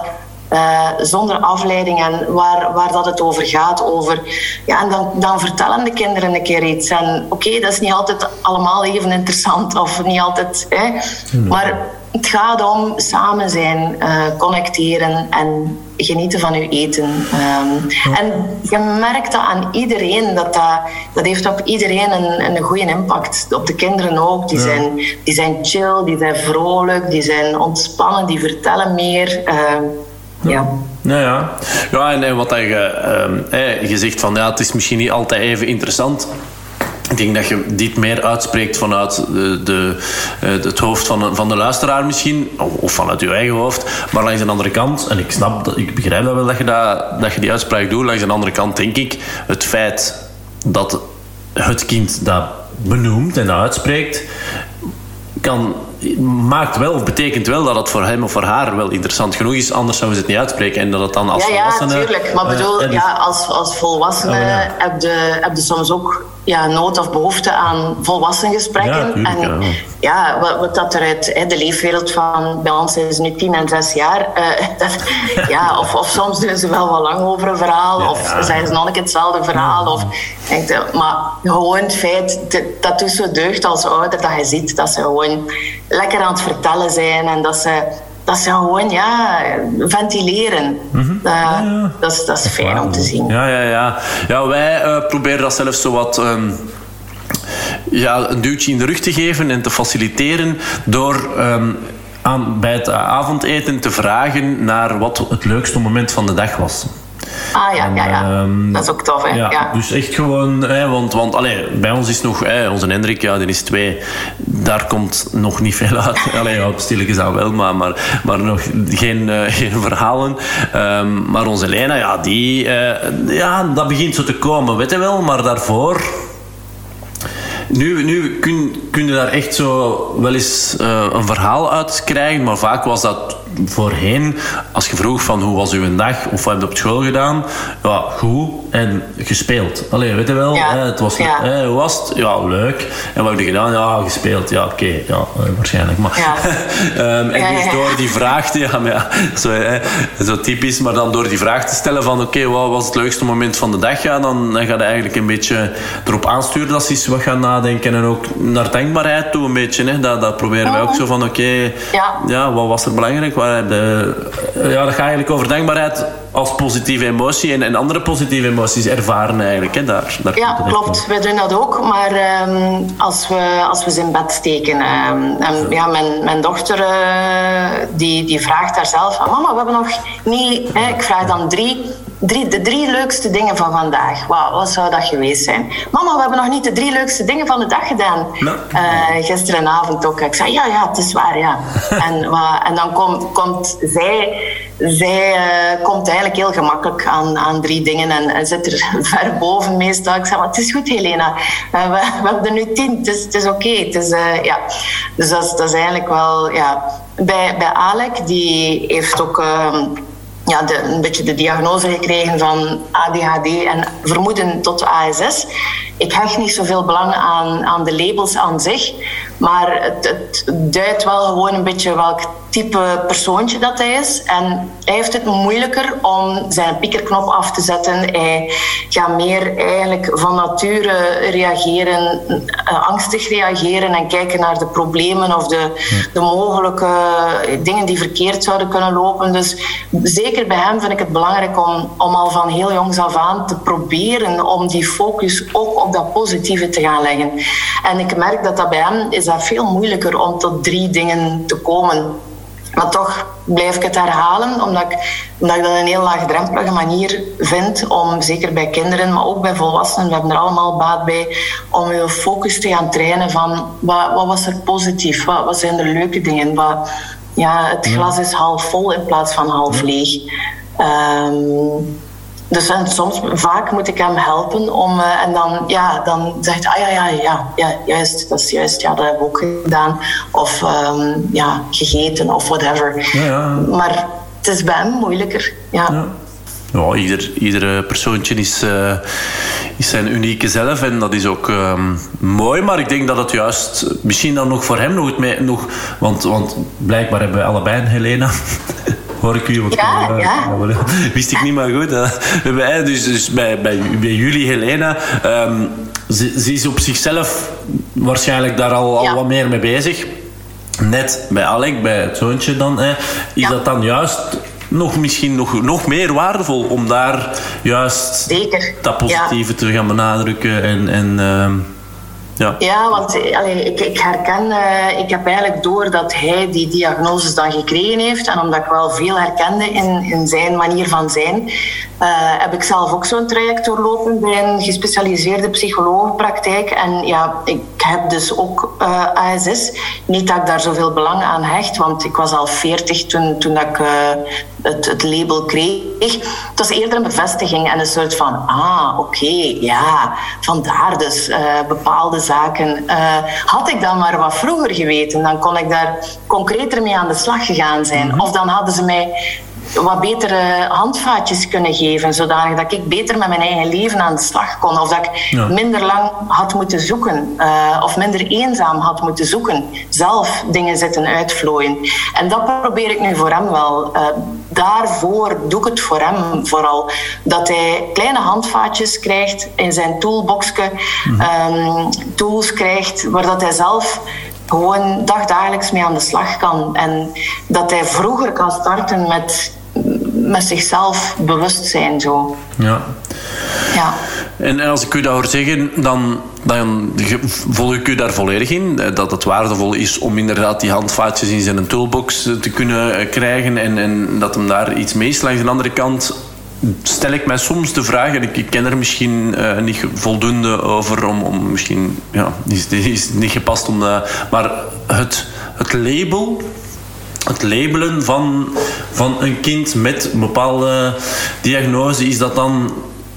uh, zonder afleiding en waar, waar dat het over gaat. Over, ja, en dan, dan vertellen de kinderen een keer iets. En oké, dat is niet altijd allemaal even interessant of niet altijd. Hè, maar het gaat om samen zijn, uh, connecteren en genieten van uw eten. Um, En je merkt dat aan iedereen, dat, dat, dat heeft op iedereen een, een goede impact. Op de kinderen ook. Die, zijn, die zijn chill, die zijn vrolijk, die zijn ontspannen, die vertellen meer. Uh, ja. Nou ja, ja en, wat je, uh, je zegt van ja, het is misschien niet altijd even interessant. Ik denk dat je dit meer uitspreekt vanuit de, de, eh, het hoofd van, van de luisteraar misschien, of vanuit je eigen hoofd. Maar langs de andere kant, en ik snap, dat, ik begrijp dat wel dat je, dat, dat je die uitspraak doet, langs de andere kant denk ik, het feit dat het kind dat benoemt en dat uitspreekt, kan, maakt wel of betekent wel dat het voor hem of voor haar wel interessant genoeg is. Anders zouden ze het niet uitspreken. En dat het dan als ja, volwassene... Ja, natuurlijk. Maar bedoel, ja, als, als volwassene oh, heb, je, heb je soms ook ja, nood of behoefte aan volwassen gesprekken. Ja, en ja, wat, wat, dat eruit, hè, de leefwereld van bij ons is nu tien en zes jaar. Uh, dat, ja, of, of soms doen ze wel wat lang over een verhaal, of zijn ze nog een hetzelfde verhaal. Of, denk, maar gewoon het feit, dat, dat doet zo deugd als ouder, dat je ziet dat ze gewoon lekker aan het vertellen zijn en dat ze dat ze gewoon ja, ventileren. Mm dat, is, dat is fijn om te zien. Ja, ja, ja. ja wij uh, proberen dat zelfs zo wat. Um, ja, een duwtje in de rug te geven en te faciliteren door um, aan, bij het avondeten te vragen naar wat het leukste moment van de dag was. Ah ja, ja, ja. Um, dat is ook tof, hè? Ja, Dus echt gewoon, hè, want, want allee, bij ons is nog, hè, onze Hendrik, ja, die is twee, daar komt nog niet veel uit. allee, ja, stilletjes aan wel, maar, maar, maar nog geen, uh, geen verhalen. Um, maar onze Lena, ja, die, uh, ja, dat begint zo te komen, weet je wel, maar daarvoor nu, nu kun, kun je daar echt zo wel eens uh, een verhaal uit krijgen, maar vaak was dat voorheen, als je vroeg van hoe was uw dag of wat heb je op school gedaan, ja, goed en gespeeld. Allee, weet je wel, ja. hè, het was, ja. hè, hoe was het? Ja, leuk. En wat heb je gedaan? Ja, gespeeld. Ja, oké, okay. ja, uh, waarschijnlijk. Maar, ja. um, en dus door die vraag te, ja, maar ja, zo, hè, zo typisch, maar dan door die vraag te stellen van oké, okay, wat was het leukste moment van de dag? Ja, dan, dan ga je eigenlijk een beetje erop aansturen dat ze eens wat gaan nadenken en ook naar dankbaarheid toe een beetje. Hè. Dat, dat proberen wij ook zo van oké, okay, ja, wat was er belangrijk? De, ja, dat gaat eigenlijk over dankbaarheid als positieve emotie en, en andere positieve emoties ervaren eigenlijk. Hè, daar, daar ja, klopt. Wij doen dat ook. Maar um, als, we, als we ze in bed steken. Um, en, ja, mijn, mijn dochter uh, die, die vraagt daar zelf. Mama, we hebben nog niet... Hè, ik vraag dan drie drie, de drie leukste dingen van vandaag. Wauw, wat zou dat geweest zijn? Mama, we hebben nog niet de drie leukste dingen van de dag gedaan. No. Uh, gisterenavond ook. Ik zei, ja, ja, het is waar, ja. en, en dan kom, komt zij... Zij uh, komt eigenlijk heel gemakkelijk aan, aan drie dingen en, en zit er ver boven meestal. Ik zeg, maar het is goed, Helena. Uh, we, we, hebben er nu tien, het is, het is oké. Okay. ja. Dus dat is, dat is eigenlijk wel... Ja. Bij, bij Alec, die heeft ook... Ehm, ja, een beetje de diagnose gekregen van ADHD en vermoeden tot ASS. Ik hecht niet zoveel belang aan, aan de labels aan zich, maar het, het duidt wel gewoon een beetje welk type persoontje dat hij is. En hij heeft het moeilijker om zijn piekerknop af te zetten. Hij gaat meer eigenlijk van nature reageren, uh, angstig reageren en kijken naar de problemen of de, de mogelijke dingen die verkeerd zouden kunnen lopen. Dus zeker bij hem vind ik het belangrijk om, om al van heel jongs af aan te proberen om die focus ook op dat positieve te gaan leggen. En ik merk dat dat bij hem is dat veel moeilijker om tot drie dingen te komen. Maar toch blijf ik het herhalen, omdat ik, omdat ik dat een heel laagdrempelige manier vind om, zeker bij kinderen, maar ook bij volwassenen, we hebben er allemaal baat bij, om je focus te gaan trainen van wat, wat was er positief, wat, wat zijn er leuke dingen, wat, ja, het glas is half vol in plaats van half leeg. Ehm, dus en soms, vaak moet ik hem helpen om, uh, en dan, ja, dan zegt hij, ah ja, ja, ja, ja, juist, dat is juist, ja, dat heb ik ook gedaan. Of um, ja, gegeten of whatever. Ja, ja. Maar het is bij hem moeilijker, ja. ja. ieder, ieder persoontje is, uh, is zijn unieke zelf en dat is ook um, mooi. Maar ik denk dat het juist, misschien dan nog voor hem nog, het nog want, want blijkbaar hebben we allebei een Helena. hoor ik u. Want ja, ja. wist ik niet, maar goed. Hè. Dus, dus bij, bij, bij jullie, Helena, um, ze, ze, is op zichzelf waarschijnlijk daar al, al wat meer mee bezig. Net bij Alec, bij het zoontje dan, hè, is dat dan juist nog misschien nog, nog meer waardevol om daar juist Zeker. dat positieve te gaan benadrukken en, en uh, ja. ja, want ik, ik herken, uh, ik heb eigenlijk door dat hij die diagnoses dan gekregen heeft. En omdat ik wel veel herkende in, in zijn manier van zijn, uh, heb ik zelf ook zo'n traject doorlopen bij een gespecialiseerde psychologenpraktijk. En ja, ik heb dus ook uh, eh, ASS. Niet dat ik daar zoveel belang aan hecht, want ik was al 40 toen, toen ik het, het, label kreeg. Het was eerder een bevestiging en een soort van, ah, oké, ja, vandaar dus bepaalde zaken. Uh, had ik dan maar wat vroeger geweten, dan kon ik daar concreter mee aan de slag gegaan zijn. Mhm. Of dan hadden ze mij wat betere handvaatjes kunnen geven, zodanig dat ik beter met mijn eigen leven aan de slag kon. Of dat ik minder lang had moeten zoeken, uh, of minder eenzaam had moeten zoeken. Zelf dingen zitten uitvlooien. En dat probeer ik nu voor hem wel. Uh, daarvoor doe ik het voor hem vooral. Dat hij kleine handvaatjes krijgt in zijn toolboxje, mm um, tools krijgt waar dat hij zelf gewoon dagdagelijks mee aan de slag kan. En dat hij vroeger kan starten met, met zichzelf bewust zijn. Zo. Ja. ja. En als ik u dat hoor zeggen, dan, dan volg ik u daar volledig in. Dat het waardevol is om inderdaad die handvaatjes in zijn toolbox te kunnen krijgen en, en dat hem daar iets mee is. Langs de andere kant stel ik mij soms de vraag, en ik, ken er misschien uh, niet voldoende over, om, om misschien, ja, is, is niet gepast om, uh, maar het, het label, het labelen van, van een kind met een bepaalde diagnose, is dat dan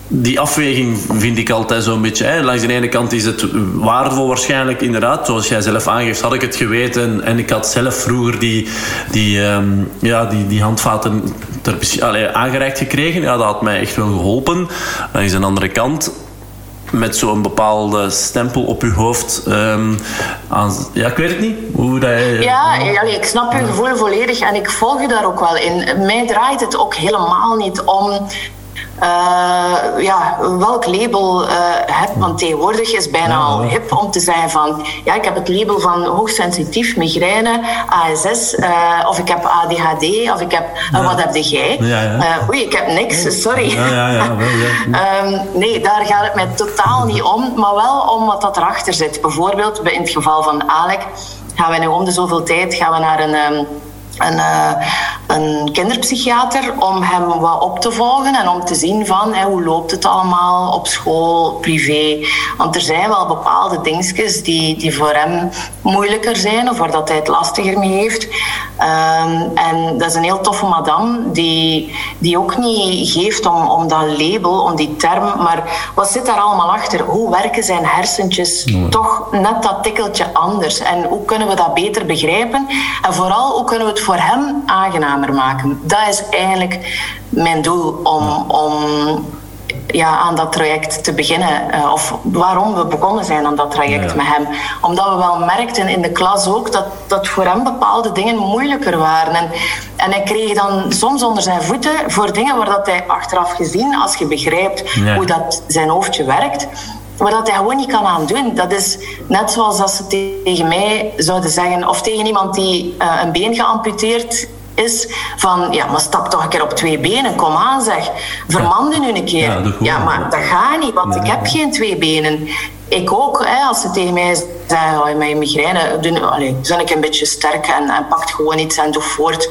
die afweging vind ik altijd zo'n beetje. Hè. Langs de ene kant is het waardevol waarschijnlijk, inderdaad. Zoals jij zelf aangeeft, had ik het geweten en ik had zelf vroeger die, die, um, ja, die, die handvaten ter, aangereikt gekregen. Ja, dat had mij echt wel geholpen. Langs de andere kant met zo'n bepaalde stempel op je hoofd. Aan, ja, ik weet het niet. Hoe dat, ja, ik snap je gevoel volledig en ik volg je daar ook wel in. Mij draait het ook helemaal niet om uh, ja, welk label uh, heb. Want tegenwoordig is bijna al hip om te zeggen van ja, ik heb het label van hoogsensitief, migraine, ASS, uh, eh, of ik heb ADHD, of ik heb wat heb jij? oei, ik heb niks, sorry. um, nee, daar gaat het mij totaal niet om, maar wel om wat dat erachter zit. Bijvoorbeeld in het geval van Alec gaan we nu om de zoveel tijd gaan we naar een. Um, een, uh, een kinderpsychiater om hem wat op te volgen en om te zien van hoe loopt het allemaal op school, privé. Want er zijn wel bepaalde dingetjes die, die voor hem moeilijker zijn of waar dat hij het lastiger mee heeft. Um, en dat is een heel toffe madame die, die ook niet geeft om, om dat label, om die term, maar wat zit daar allemaal achter? Hoe werken zijn hersentjes toch net dat tikkeltje anders? En hoe kunnen we dat beter begrijpen? En vooral, hoe kunnen we het voor hem aangenamer maken. Dat is eigenlijk mijn doel om, om ja, aan dat traject te beginnen. Uh, of waarom we begonnen zijn aan dat traject met hem. Omdat we wel merkten in de klas ook dat, dat voor hem bepaalde dingen moeilijker waren. En, en hij kreeg dan soms onder zijn voeten voor dingen waar dat hij achteraf gezien, als je begrijpt hoe dat zijn hoofdje werkt, maar dat hij gewoon niet kan aan doen. Dat is net zoals als ze tegen mij zouden zeggen, of tegen iemand die uh, een been geamputeerd is van, ja, maar stap toch een keer op twee benen, kom aan zeg. Vermanden nu een keer. Ja, maar dat gaat niet, want ik heb geen twee benen. Ik ook, hè, als ze tegen mij zeggen, oh, mijn migraine, doen, allee, ben ik een beetje sterk en, en pakt gewoon iets en doe voort.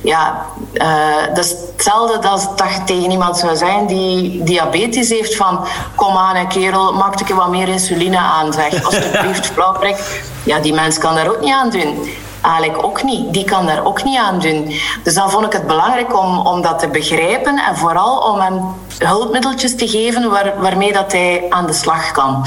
Ja, uh, dat is hetzelfde als dat je tegen iemand zou zijn die diabetes heeft van, kom aan hè, kerel, maak ik wat meer insuline aan, zeg. Alsjeblieft, flauwprik. Ja, die mens kan daar ook niet aan doen. Alec ook niet. Die kan daar ook niet aan doen. Dus dan vond ik het belangrijk om, om dat te begrijpen en vooral om hem hulpmiddeltjes te geven waar, waarmee dat hij aan de slag kan.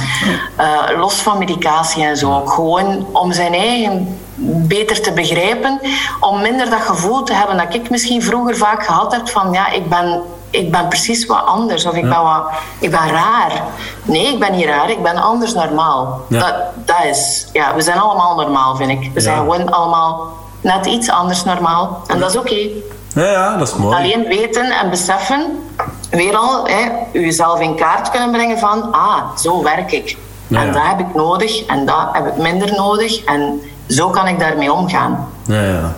Uh, los van medicatie en zo. Gewoon om zijn eigen beter te begrijpen, om minder dat gevoel te hebben dat ik misschien vroeger vaak gehad heb van ja, ik ben ik ben precies wat anders of ik, ben, wat, ik ben raar. Nee, ik ben niet raar, ik ben anders normaal. Dat, dat is, ja, we zijn allemaal normaal, vind ik. We zijn gewoon allemaal net iets anders normaal. En dat is oké. Ja, ja, dat is mooi. Alleen weten en beseffen, weer al, hè, jezelf in kaart kunnen brengen van, ah, zo werk ik. en dat heb ik nodig en dat heb ik minder nodig. En zo kan ik daarmee omgaan. Ja, ja.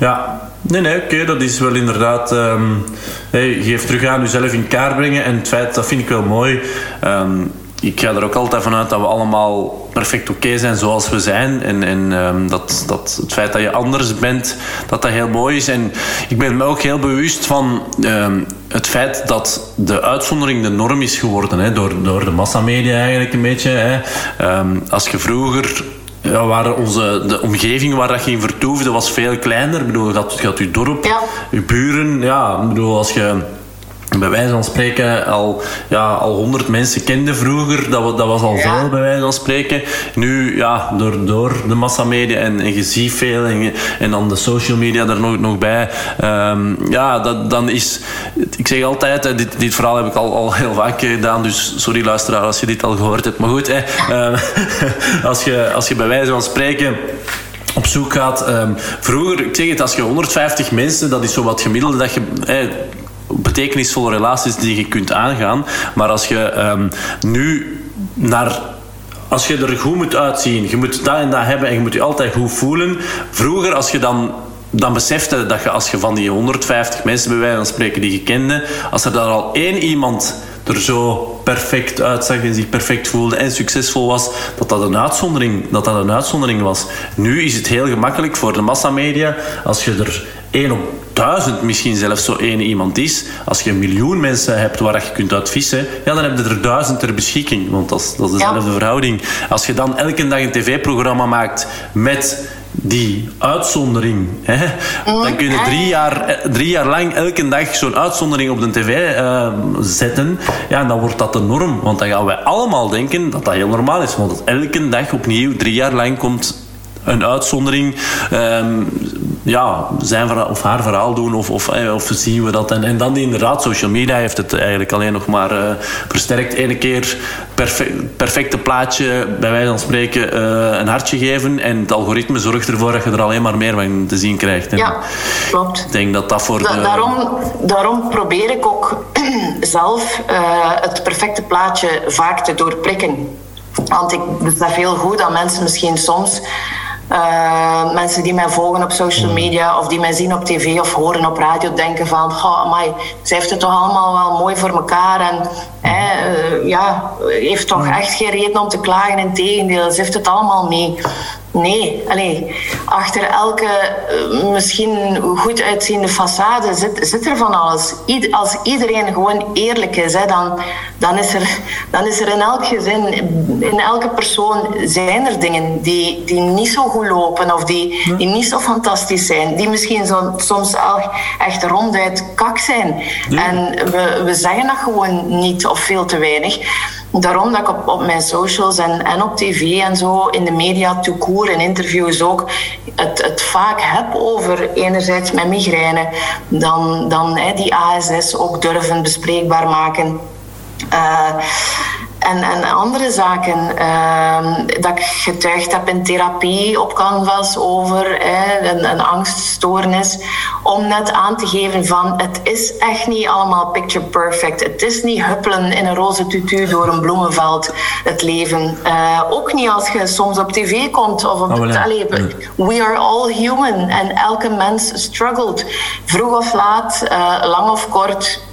Ja, nee, nee, oké, dat is wel inderdaad... Um, hey, geef terug aan jezelf in kaart brengen. En het feit, dat vind ik wel mooi... Um, ik ga er ook altijd vanuit dat we allemaal perfect oké zijn zoals we zijn. En, en um, dat, dat het feit dat je anders bent, dat dat heel mooi is. En ik ben me ook heel bewust van het feit dat de uitzondering de norm is geworden. Hè, door, door de massamedia eigenlijk een beetje. Hè. Als je vroeger ja, waar onze, de omgeving waar dat je in vertoefde was veel kleiner. Ik bedoel, je had, je had je dorp, ja. je buren. Ja, ik bedoel, als je bij wijze van spreken al, ja, al 100 mensen kenden vroeger. Dat, dat was al veel, bij wijze van spreken. Nu, ja, door, door de massamedia en, en je ziet veel en, en dan de social media er nog, nog bij. Um, ja, dat, dan is... Ik zeg altijd, dit, dit verhaal heb ik al, al heel vaak gedaan, dus sorry luisteraar als je dit al gehoord hebt. Maar goed, hè, um, als, je, als je bij wijze van spreken op zoek gaat. Um, vroeger, ik zeg het, als je 150 mensen, dat is zo wat gemiddelde dat je betekenisvolle relaties die je kunt aangaan. Maar als je um, nu naar als je er goed moet uitzien, je moet dat en dat hebben en je moet je altijd goed voelen. Vroeger, als je dan, dan besefte dat je als je van die 150 mensen bij wijze van spreken die je kende, als er dan al één iemand er zo perfect uitzag en zich perfect voelde en succesvol was, dat dat een uitzondering, dat dat een uitzondering was. Nu is het heel gemakkelijk voor de massamedia als je er één op duizend misschien zelfs zo één iemand is. Als je een miljoen mensen hebt waar je kunt uitvissen, ja, dan heb je er duizend ter beschikking. Want dat is, dat is dezelfde verhouding. Als je dan elke dag een tv-programma maakt met die uitzondering. Hè? Dan kun je drie jaar, eh, drie jaar lang elke dag zo'n uitzondering op de tv uh, zetten. Ja, en dan wordt dat de norm. Want dan gaan wij allemaal denken dat dat heel normaal is. Want elke dag opnieuw, drie jaar lang, komt een uitzondering. Um, ja, zijn verhaal, of haar verhaal doen of, of, eh, of zien we dat. En, en dan inderdaad, social media heeft het eigenlijk alleen nog maar uh, versterkt. Ene keer perfect, perfecte plaatje, bij wijze van spreken, uh, een hartje geven. En het algoritme zorgt ervoor dat je er alleen maar meer van te zien krijgt. En ja, klopt. Ik denk dat dat voor da de... daarom, daarom probeer ik ook zelf uh, het perfecte plaatje vaak te doorprikken. Want ik besef heel goed dat mensen misschien soms uh, mensen die mij volgen op social media of die mij zien op tv of horen op radio denken van, oh, amai, ze heeft het toch allemaal wel mooi voor elkaar en hè, uh, ja, heeft toch echt geen reden om te klagen. Integendeel, ze heeft het allemaal mee. Nee, alleen achter elke uh, misschien goed uitziende façade zit, zit er van alles. Ied, als iedereen gewoon eerlijk is, hè, dan, dan, is er, dan is er in elk gezin, in elke persoon, zijn er dingen die, die niet zo goed lopen of die, die niet zo fantastisch zijn. Die misschien zo, soms echt ronduit kak zijn. En we, we zeggen dat gewoon niet of veel te weinig. Daarom dat ik op, mijn socials en, en op tv en zo, in de media, toekoer en interviews ook, het, het vaak heb over enerzijds mijn migraine, dan, dan hè, die ASS ook durven bespreekbaar maken. Uh, en, en andere zaken. Uh, dat ik getuigd heb in therapie op Canvas over een, een, angststoornis. Om net aan te geven van het is echt niet allemaal picture perfect. Het is niet huppelen in een roze tutu door een bloemenveld het leven. Uh, ook niet als je soms op tv komt of op oh, het leven. We are all human en elke mens struggelt. Vroeg of laat, uh, lang of kort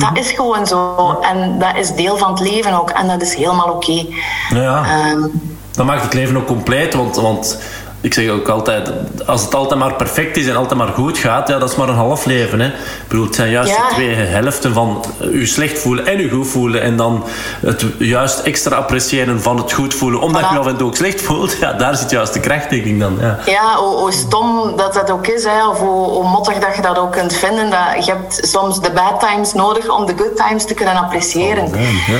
dat is gewoon zo. En dat is deel van het leven ook. En dat is helemaal oké. Okay. Ja. Um, dat maakt het leven ook compleet. Want, want ik zeg ook altijd, als het altijd maar perfect is en altijd maar goed gaat, ja, dat is maar een half leven. Hè. Ik bedoel, het zijn juist Ja. de twee helften van u slecht voelen en u goed voelen. En dan het juist extra appreciëren van het goed voelen, omdat Voilà. je je af en toe ook slecht voelt. Ja, daar zit juist de kracht, denk ik dan. Ja. Ja, hoe, hoe stom dat dat ook is, hè, of hoe, hoe mottig dat je dat ook kunt vinden. Dat, je hebt soms de bad times nodig om de good times te kunnen appreciëren. Ja,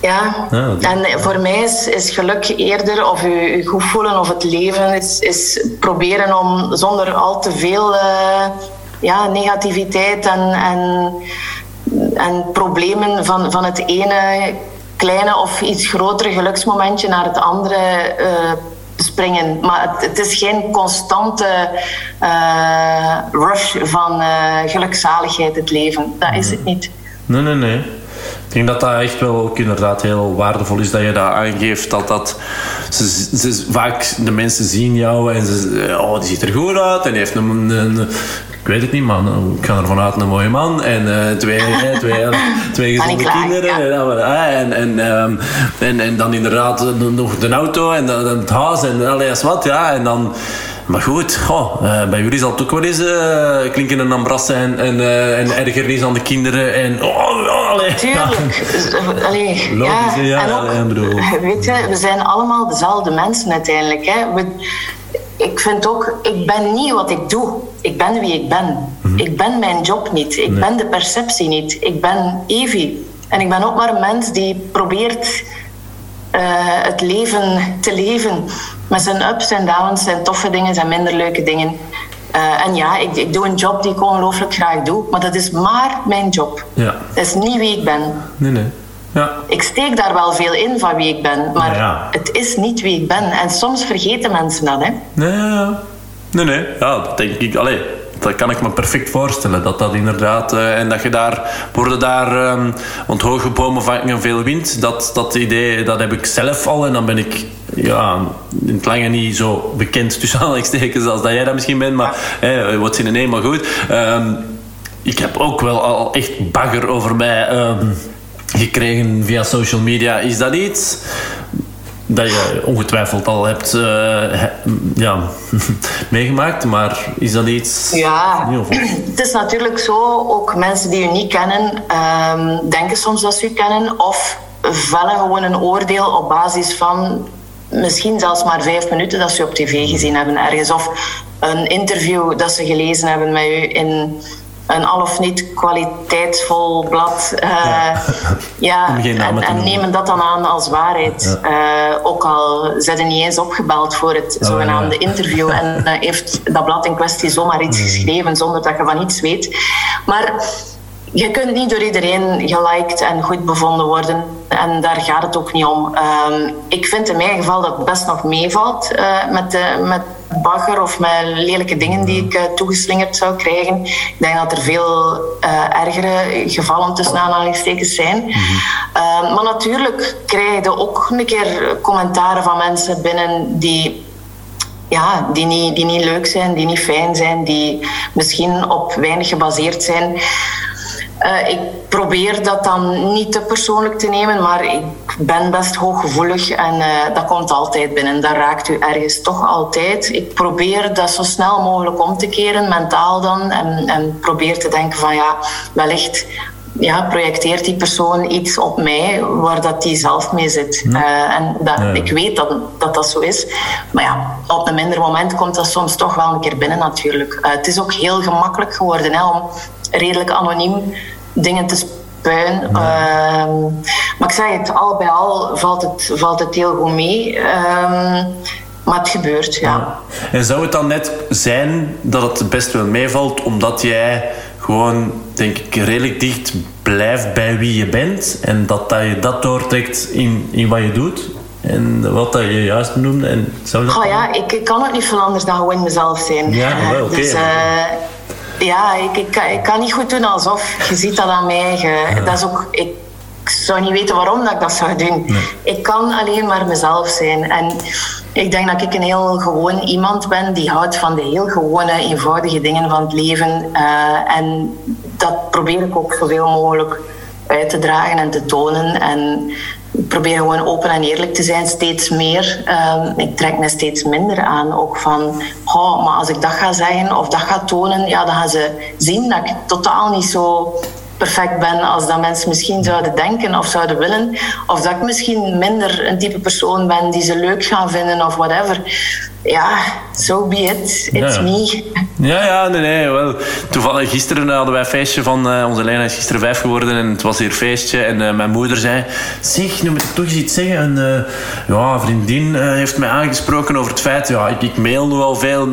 Ja, dat- en voor mij is, is geluk eerder, of je, je goed voelen of het leven, is, is proberen om zonder al te veel eh, ja, negativiteit en, en, en problemen van, van het ene kleine of iets grotere geluksmomentje naar het andere eh, springen. Maar het, het is geen constante eh, rush van eh, gelukzaligheid, het leven. Dat is het niet. Nee, nee, nee. Ik denk dat dat echt wel ook inderdaad heel waardevol is dat je dat aangeeft. Dat dat, ze, ze, vaak de mensen zien jou en ze oh, die ziet er goed uit en heeft een, een- een- ik weet het niet, man. Ik ga ervan uit een mooie man en eh, twee, eh, twee, twee Kan gezonde kinderen. ja. En, dan, eh, en, en, ehm, en, en dan inderdaad eh, nog de auto en dan het huis en alles wat. Ja, en dan, maar goed, goh, eh, bij jullie zal het ook wel eens eh, klinken een ambras zijn en, eh en ergernis aan de kinderen. En, oh, oh, allee. Tuurlijk. Allee, Logisch, hè, ja, En ook, ja, bedoel. Weet je, we zijn allemaal dezelfde mensen uiteindelijk. Hè. We, ik vind ook, ik ben niet wat ik doe. Ik ben wie ik ben. Mhm. Ik ben mijn job niet. Ik ben de perceptie niet. Ik ben Evie. En ik ben ook maar een mens die probeert het leven te leven. Met zijn ups en downs, zijn toffe dingen, zijn minder leuke dingen. Eh, en ja, ik, ik doe een job die ik ongelooflijk graag doe, maar dat is maar mijn job. Ja. Dat is niet wie ik ben. Nee, nee. Ja. Ik steek daar wel veel in van wie ik ben, maar Ja, ja. het is niet wie ik ben. En soms vergeten mensen dat, hè. Nee, nee, nee. Ja, dat denk ik. Allee, dat kan ik me perfect voorstellen. Dat dat inderdaad... eh, en dat je daar... Worden daar... ehm, want hoge bomen vangen veel wind. Dat, dat idee, dat heb ik zelf al. En dan ben ik... Ja, in het lange niet zo bekend tussen aanhalingstekens als dat jij dat misschien bent. Maar eh, wat in één, maar goed. Ehm, ik heb ook wel al echt bagger over mij ehm, gekregen via social media. Is dat iets dat je ongetwijfeld al hebt eh, he- ja, meegemaakt, maar is dat iets... Ja, het is natuurlijk zo, ook mensen die u niet kennen, ehm, denken soms dat ze u kennen of vellen gewoon een oordeel op basis van misschien zelfs maar vijf minuten dat ze u op tv gezien hebben ergens of een interview dat ze gelezen hebben met u in een al of niet kwaliteitsvol blad. eh, ja, en, nemen dat dan aan als waarheid. Eh, ook al zijn er niet eens opgebeld voor het Oh, zogenaamde ja. interview en eh, heeft dat blad in kwestie zomaar iets geschreven zonder dat je van iets weet. Maar je kunt niet door iedereen geliked en goed bevonden worden. En daar gaat het ook niet om. Ehm, ik vind in mijn geval dat het best nog meevalt met, de, met bagger of met lelijke dingen die ik eh, toegeslingerd zou krijgen. Ik denk dat er veel eh, ergere gevallen tussen aanhalingstekens zijn. Ehm, maar natuurlijk krijg je ook een keer commentaren van mensen binnen die ja, die, niet, die niet leuk zijn, die niet fijn zijn, die misschien op weinig gebaseerd zijn. Eh, ik probeer dat dan niet te persoonlijk te nemen, maar ik ben best hooggevoelig en eh, dat komt altijd binnen. Dat raakt u ergens toch altijd. Ik probeer dat zo snel mogelijk om te keren, mentaal dan, en, en probeer te denken van ja, wellicht ja, projecteert die persoon iets op mij waar dat die zelf mee zit. Eh, en dat, Ja. ik weet dat, dat dat zo is. Maar ja, op een minder moment komt dat soms toch wel een keer binnen natuurlijk. Het is ook heel gemakkelijk geworden hè, om redelijk anoniem dingen te spuien. Ehm, maar ik zeg het, al bij al valt het, valt het heel goed mee. Ehm, maar het gebeurt, ja. En zou het dan net zijn dat het best wel meevalt, omdat jij gewoon, denk ik, redelijk dicht blijft bij wie je bent en dat, dat je dat doortrekt in, in wat je doet? En wat dat je juist noemde. En zou dat Oh ja, ik, ik kan ook niet veel anders dan gewoon mezelf zijn. Ja, wel, oké. Dus eh, ja, ik, ik, kan- ik kan niet goed doen alsof. Je ziet dat aan mij. Je- dat is ook, ik, ik zou niet weten waarom dat ik dat zou doen. Ik kan alleen maar mezelf zijn. En ik denk dat ik een heel gewoon iemand ben die houdt van de heel gewone, eenvoudige dingen van het leven. Eh, en dat probeer ik ook zoveel mogelijk uit te dragen en te tonen. En ik probeer gewoon open en eerlijk te zijn, steeds meer. Ehm, ik trek me steeds minder aan. Ook van, oh, maar als ik dat ga zeggen of dat ga tonen, ja, dan gaan ze zien dat ik totaal niet zo perfect ben als dat mensen misschien zouden denken of zouden willen. Of dat ik misschien minder een type persoon ben die ze leuk gaan vinden of whatever ja, so be it. It's me. Ja, ja, nee, nee. Wel. Toevallig gisteren hadden wij een feestje van... Uh, onze Lena is gisteren vijf geworden en het was hier feestje. En uh, mijn moeder zei... Zeg, nu moet ik toch eens iets zeggen. En, uh, ja, een vriendin heeft mij aangesproken over het feit... Ja, ik, ik mail nu al veel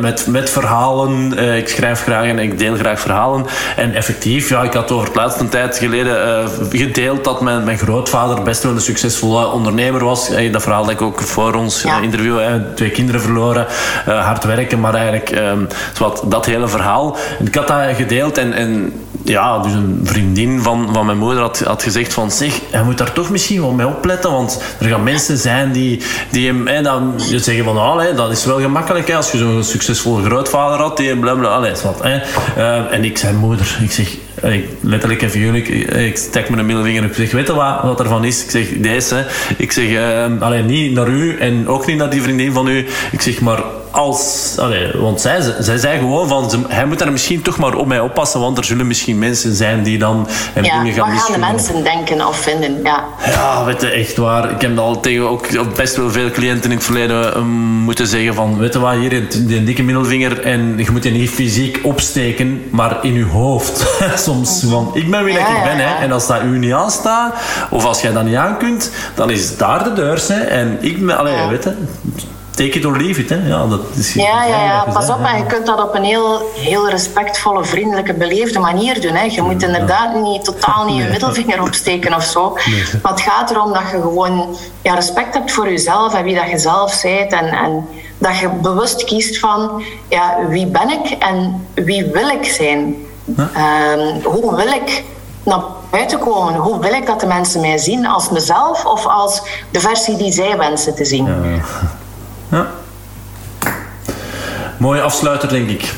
met, met verhalen. ik schrijf graag en ik deel graag verhalen. En effectief, ja, ik had over het laatste tijd geleden gedeeld... dat mijn, mijn grootvader best wel een succesvolle ondernemer was. dat verhaal dat ik ook voor ons ja. interview... twee kinderen verloren, uh, hard werken, maar eigenlijk um, dat hele verhaal. ik had dat gedeeld en, en ja, dus een vriendin van, van mijn moeder had, had gezegd van zeg, hij moet daar toch misschien wel mee opletten, want er gaan mensen zijn die, die hem dan zeggen van oh, hè, dat is wel gemakkelijk als je zo'n succesvolle grootvader had, die blablabla, alles wat. Uh, en ik zei moeder, ik zeg, ik, letterlijk en figuurlijk, ik, stek een middelvinger op. Ik zeg, weet je wat, wat ervan is? Ik zeg, deze. Ik zeg, uh, alleen niet naar u en ook niet naar die vriendin van u. Ik zeg, maar als... Allee, want zij, zij zei gewoon van... hij moet daar misschien toch maar op mij oppassen, want er zullen misschien mensen zijn die dan... Hem ja, dingen gaan wat gaan de mensen denken of vinden? Ja, ja weet je, echt waar. Ik heb al tegen ook best wel veel cliënten in het verleden ehm, moeten zeggen van... Weet je wat, hier, die dikke middelvinger en je moet je niet fysiek opsteken, maar in je hoofd. Soms, want ik ben wie ik ben, hè. En als dat u niet aanstaat, of als jij dat niet aan kunt, dan is daar de deur, hè. En ik ben... Allee, weet je take it or leave it. Hè. Ja, dat is ja, ja, ja, pas op. En je kunt dat op een heel, heel respectvolle, vriendelijke, beleefde manier doen. Hè. Je moet inderdaad niet, totaal niet je middelvinger opsteken of zo. Maar het gaat erom dat je gewoon ja, respect hebt voor jezelf en wie dat je zelf bent. En, en dat je bewust kiest van ja, wie ben ik en wie wil ik zijn. Um, hoe wil ik naar buiten komen? Hoe wil ik dat de mensen mij zien? Als mezelf of als de versie die zij wensen te zien? Ja. Ja. Mooie afsluiter, denk ik.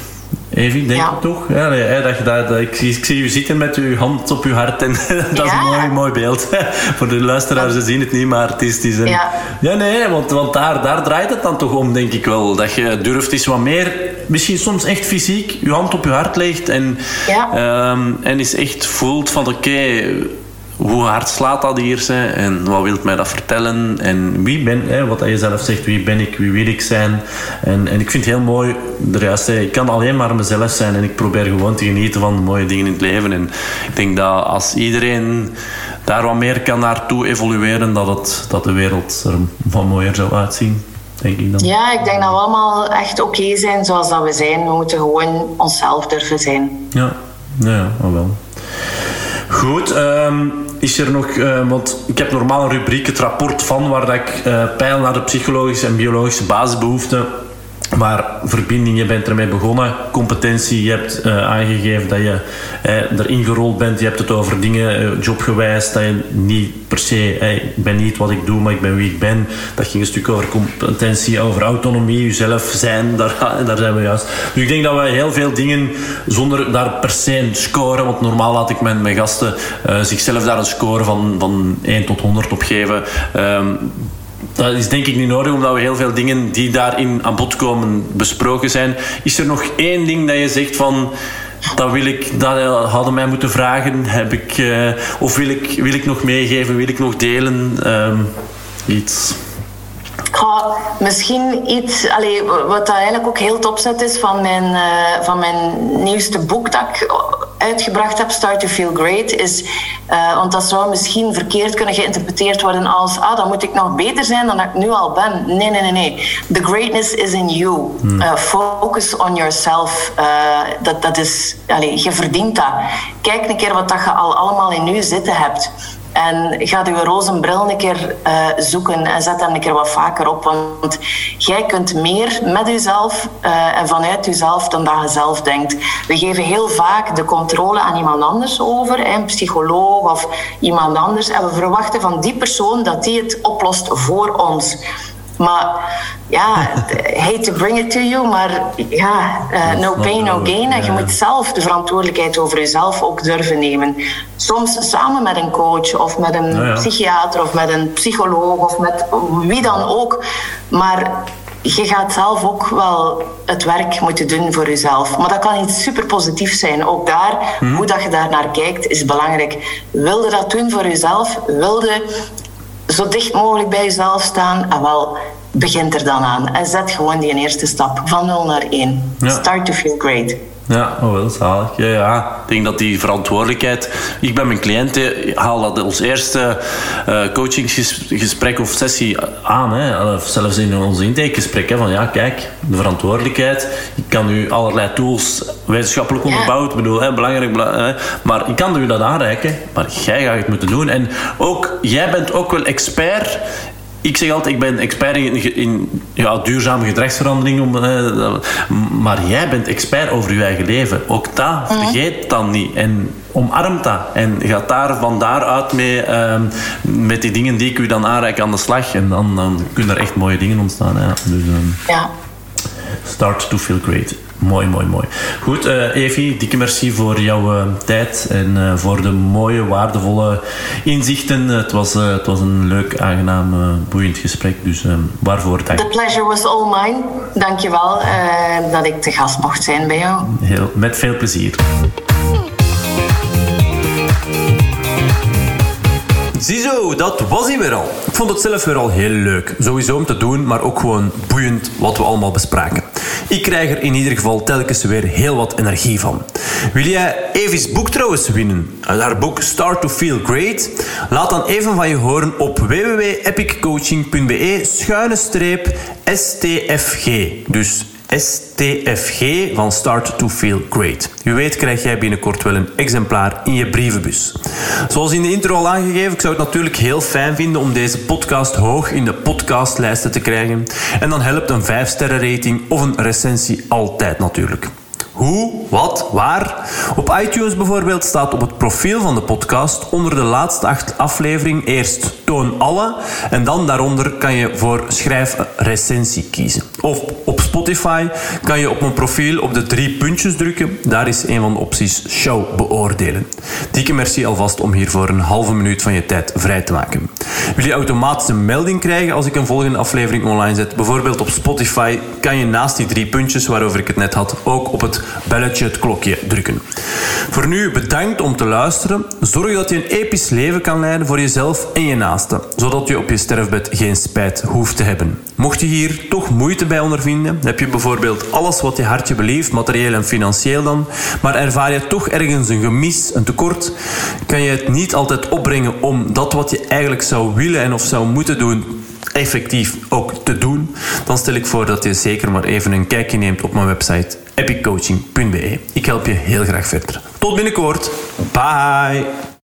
Evie, denk ik toch? Ja, nee, dat je dat, ik, ik, zie je zitten met je hand op je hart en dat is een mooi, mooi beeld. Voor de luisteraars, ze zien het niet, maar het is, het is een... Ja, ja nee, want, want daar, daar draait het dan toch om, denk ik wel. Dat je durft eens wat meer, misschien soms echt fysiek, je hand op je hart legt en, um, en is echt voelt van oké hoe hard slaat dat hier? Hè? En wat wil mij dat vertellen? En wie ben hè, wat je zelf zegt, wie ben ik, wie wil ik zijn? En, en ik vind het heel mooi, de juist, ik kan alleen maar mezelf zijn en ik probeer gewoon te genieten van de mooie dingen in het leven. En ik denk dat als iedereen daar wat meer kan naartoe evolueren, dat, het, dat de wereld er wat mooier zou uitzien. Denk ik dan. Ja, ik denk dat we allemaal echt oké zijn zoals dat we zijn. We moeten gewoon onszelf durven zijn. Ja, ja, wel. Goed, um, is er nog, uh, want ik heb normaal een rubriek, het rapport van, waar dat ik uh, peil naar de psychologische en biologische basisbehoeften maar verbinding, je bent ermee begonnen. Competentie, je hebt uh, aangegeven dat je uh, erin gerold bent. Je hebt het over dingen, uh, jobgewijs, dat je niet per se, ik ben niet wat ik doe, maar ik ben wie ik ben. Dat ging een stuk over competentie, over autonomie, jezelf zijn. Daar, daar zijn we juist. Dus ik denk dat we heel veel dingen, zonder daar per se een score, want normaal laat ik mijn, gasten zichzelf daar een score van, van 1 tot 100 op geven. Ehm, dat is denk ik niet nodig, omdat we heel veel dingen die daarin aan bod komen besproken zijn. Is er nog één ding dat je zegt van... Dat, wil ik, dat hadden mij moeten vragen. Heb ik, uh, of wil ik, wil ik nog meegeven? Wil ik nog delen? Um, iets. Goh, misschien iets, allee, wat eigenlijk ook heel topzet is van mijn, uh, van mijn nieuwste boek dat ik uitgebracht heb, Start to Feel Great, is, uh, want dat zou misschien verkeerd kunnen geïnterpreteerd worden als, ah, dan moet ik nog beter zijn dan ik nu al ben. Nee, nee, nee, nee. The greatness is in you. Hmm. Uh, focus on yourself. dat, dat is, allee, je verdient dat. Kijk een keer wat dat je al allemaal in je zitten hebt. En ga je roze bril een keer uh, zoeken en zet hem een keer wat vaker op. Want jij kunt meer met jezelf uh, en vanuit jezelf dan dat je zelf denkt. We geven heel vaak de controle aan iemand anders over, een psycholoog of iemand anders. En we verwachten van die persoon dat die het oplost voor ons. Maar ja, hate to bring it to you, maar ja, uh, no pain, no gain. En je moet zelf de verantwoordelijkheid over jezelf ook durven nemen. Soms samen met een coach of met een psychiater of met een psycholoog of met wie dan ook. Maar je gaat zelf ook wel het werk moeten doen voor jezelf. Maar dat kan iets super positiefs zijn. Ook daar, hmm. hoe dat je daar naar kijkt, is belangrijk. Wilde dat doen voor jezelf? Wilde zo dicht mogelijk bij jezelf staan? En wel, begint er dan aan. En zet gewoon die eerste stap van 0 naar 1. Start to feel great. Ja, oh wel, zalig. Ja, ja. Ik denk dat die verantwoordelijkheid... Ik ben mijn cliënten, haal dat als eerste uh, coachingsgesprek of sessie aan. Hè. Zelfs in ons intakegesprek. Hè. Van ja, kijk, de verantwoordelijkheid. Ik kan u allerlei tools wetenschappelijk onderbouwd. Ja. bedoel, hè, belangrijk. Hè. Maar ik kan u dat aanreiken. Maar jij gaat het moeten doen. En ook, jij bent ook wel expert ik zeg altijd, ik ben expert in, in ja, duurzame gedragsverandering. Om, eh, maar jij bent expert over je eigen leven. Ook dat, mhm. vergeet dan niet. En omarmt dat. En gaat daar van daaruit mee ehm, met die dingen die ik u dan aanreik aan de slag. En dan, dan kunnen er echt mooie dingen ontstaan. Ja. Dus, ja. Start to feel great. Mooi, mooi, mooi. Goed, uh, Evie, dikke merci voor jouw uh, tijd en uh, voor de mooie, waardevolle inzichten. Het was, het was een leuk, aangenaam, boeiend gesprek. Dus waarvoor dank. The pleasure was all mine. Dankjewel dat ik te gast mocht zijn bij jou. Heel, met veel plezier. Ziezo, dat was hij weer al. Ik vond het zelf weer al heel leuk. Sowieso om te doen, maar ook gewoon boeiend wat we allemaal bespraken. Ik krijg er in ieder geval telkens weer heel wat energie van. Wil jij Evi's boek trouwens winnen? Haar boek Start to Feel Great? Laat dan even van je horen op www.epiccoaching.be schuine streep STFG. Dus STFG van Start to Feel Great. Wie weet krijg jij binnenkort wel een exemplaar in je brievenbus. Zoals in de intro al aangegeven, ik zou het natuurlijk heel fijn vinden om deze podcast hoog in de podcastlijsten te krijgen. En dan helpt een 5-sterren rating of een recensie altijd natuurlijk. Hoe, wat, waar? Op iTunes bijvoorbeeld staat op het profiel van de podcast onder de laatste acht afleveringen eerst toon alle en dan daaronder kan je voor schrijf recensie kiezen. Of op Spotify kan je op mijn profiel op de drie puntjes drukken. Daar is een van de opties show beoordelen. Dikke merci alvast om hiervoor een halve minuut van je tijd vrij te maken. Wil je automatisch een melding krijgen als ik een volgende aflevering online zet? Bijvoorbeeld op Spotify kan je naast die drie puntjes waarover ik het net had ook op het belletje, het klokje drukken. Voor nu bedankt om te luisteren. Zorg dat je een episch leven kan leiden voor jezelf en je naasten, zodat je op je sterfbed geen spijt hoeft te hebben. Mocht je hier toch moeite bij ondervinden, heb je bijvoorbeeld alles wat je hartje belieft, materieel en financieel dan, maar ervaar je toch ergens een gemis, een tekort, kan je het niet altijd opbrengen om dat wat je eigenlijk zou willen en of zou moeten doen effectief ook te doen, dan stel ik voor dat je zeker maar even een kijkje neemt op mijn website epiccoaching.be. Ik help je heel graag verder. Tot binnenkort. Bye.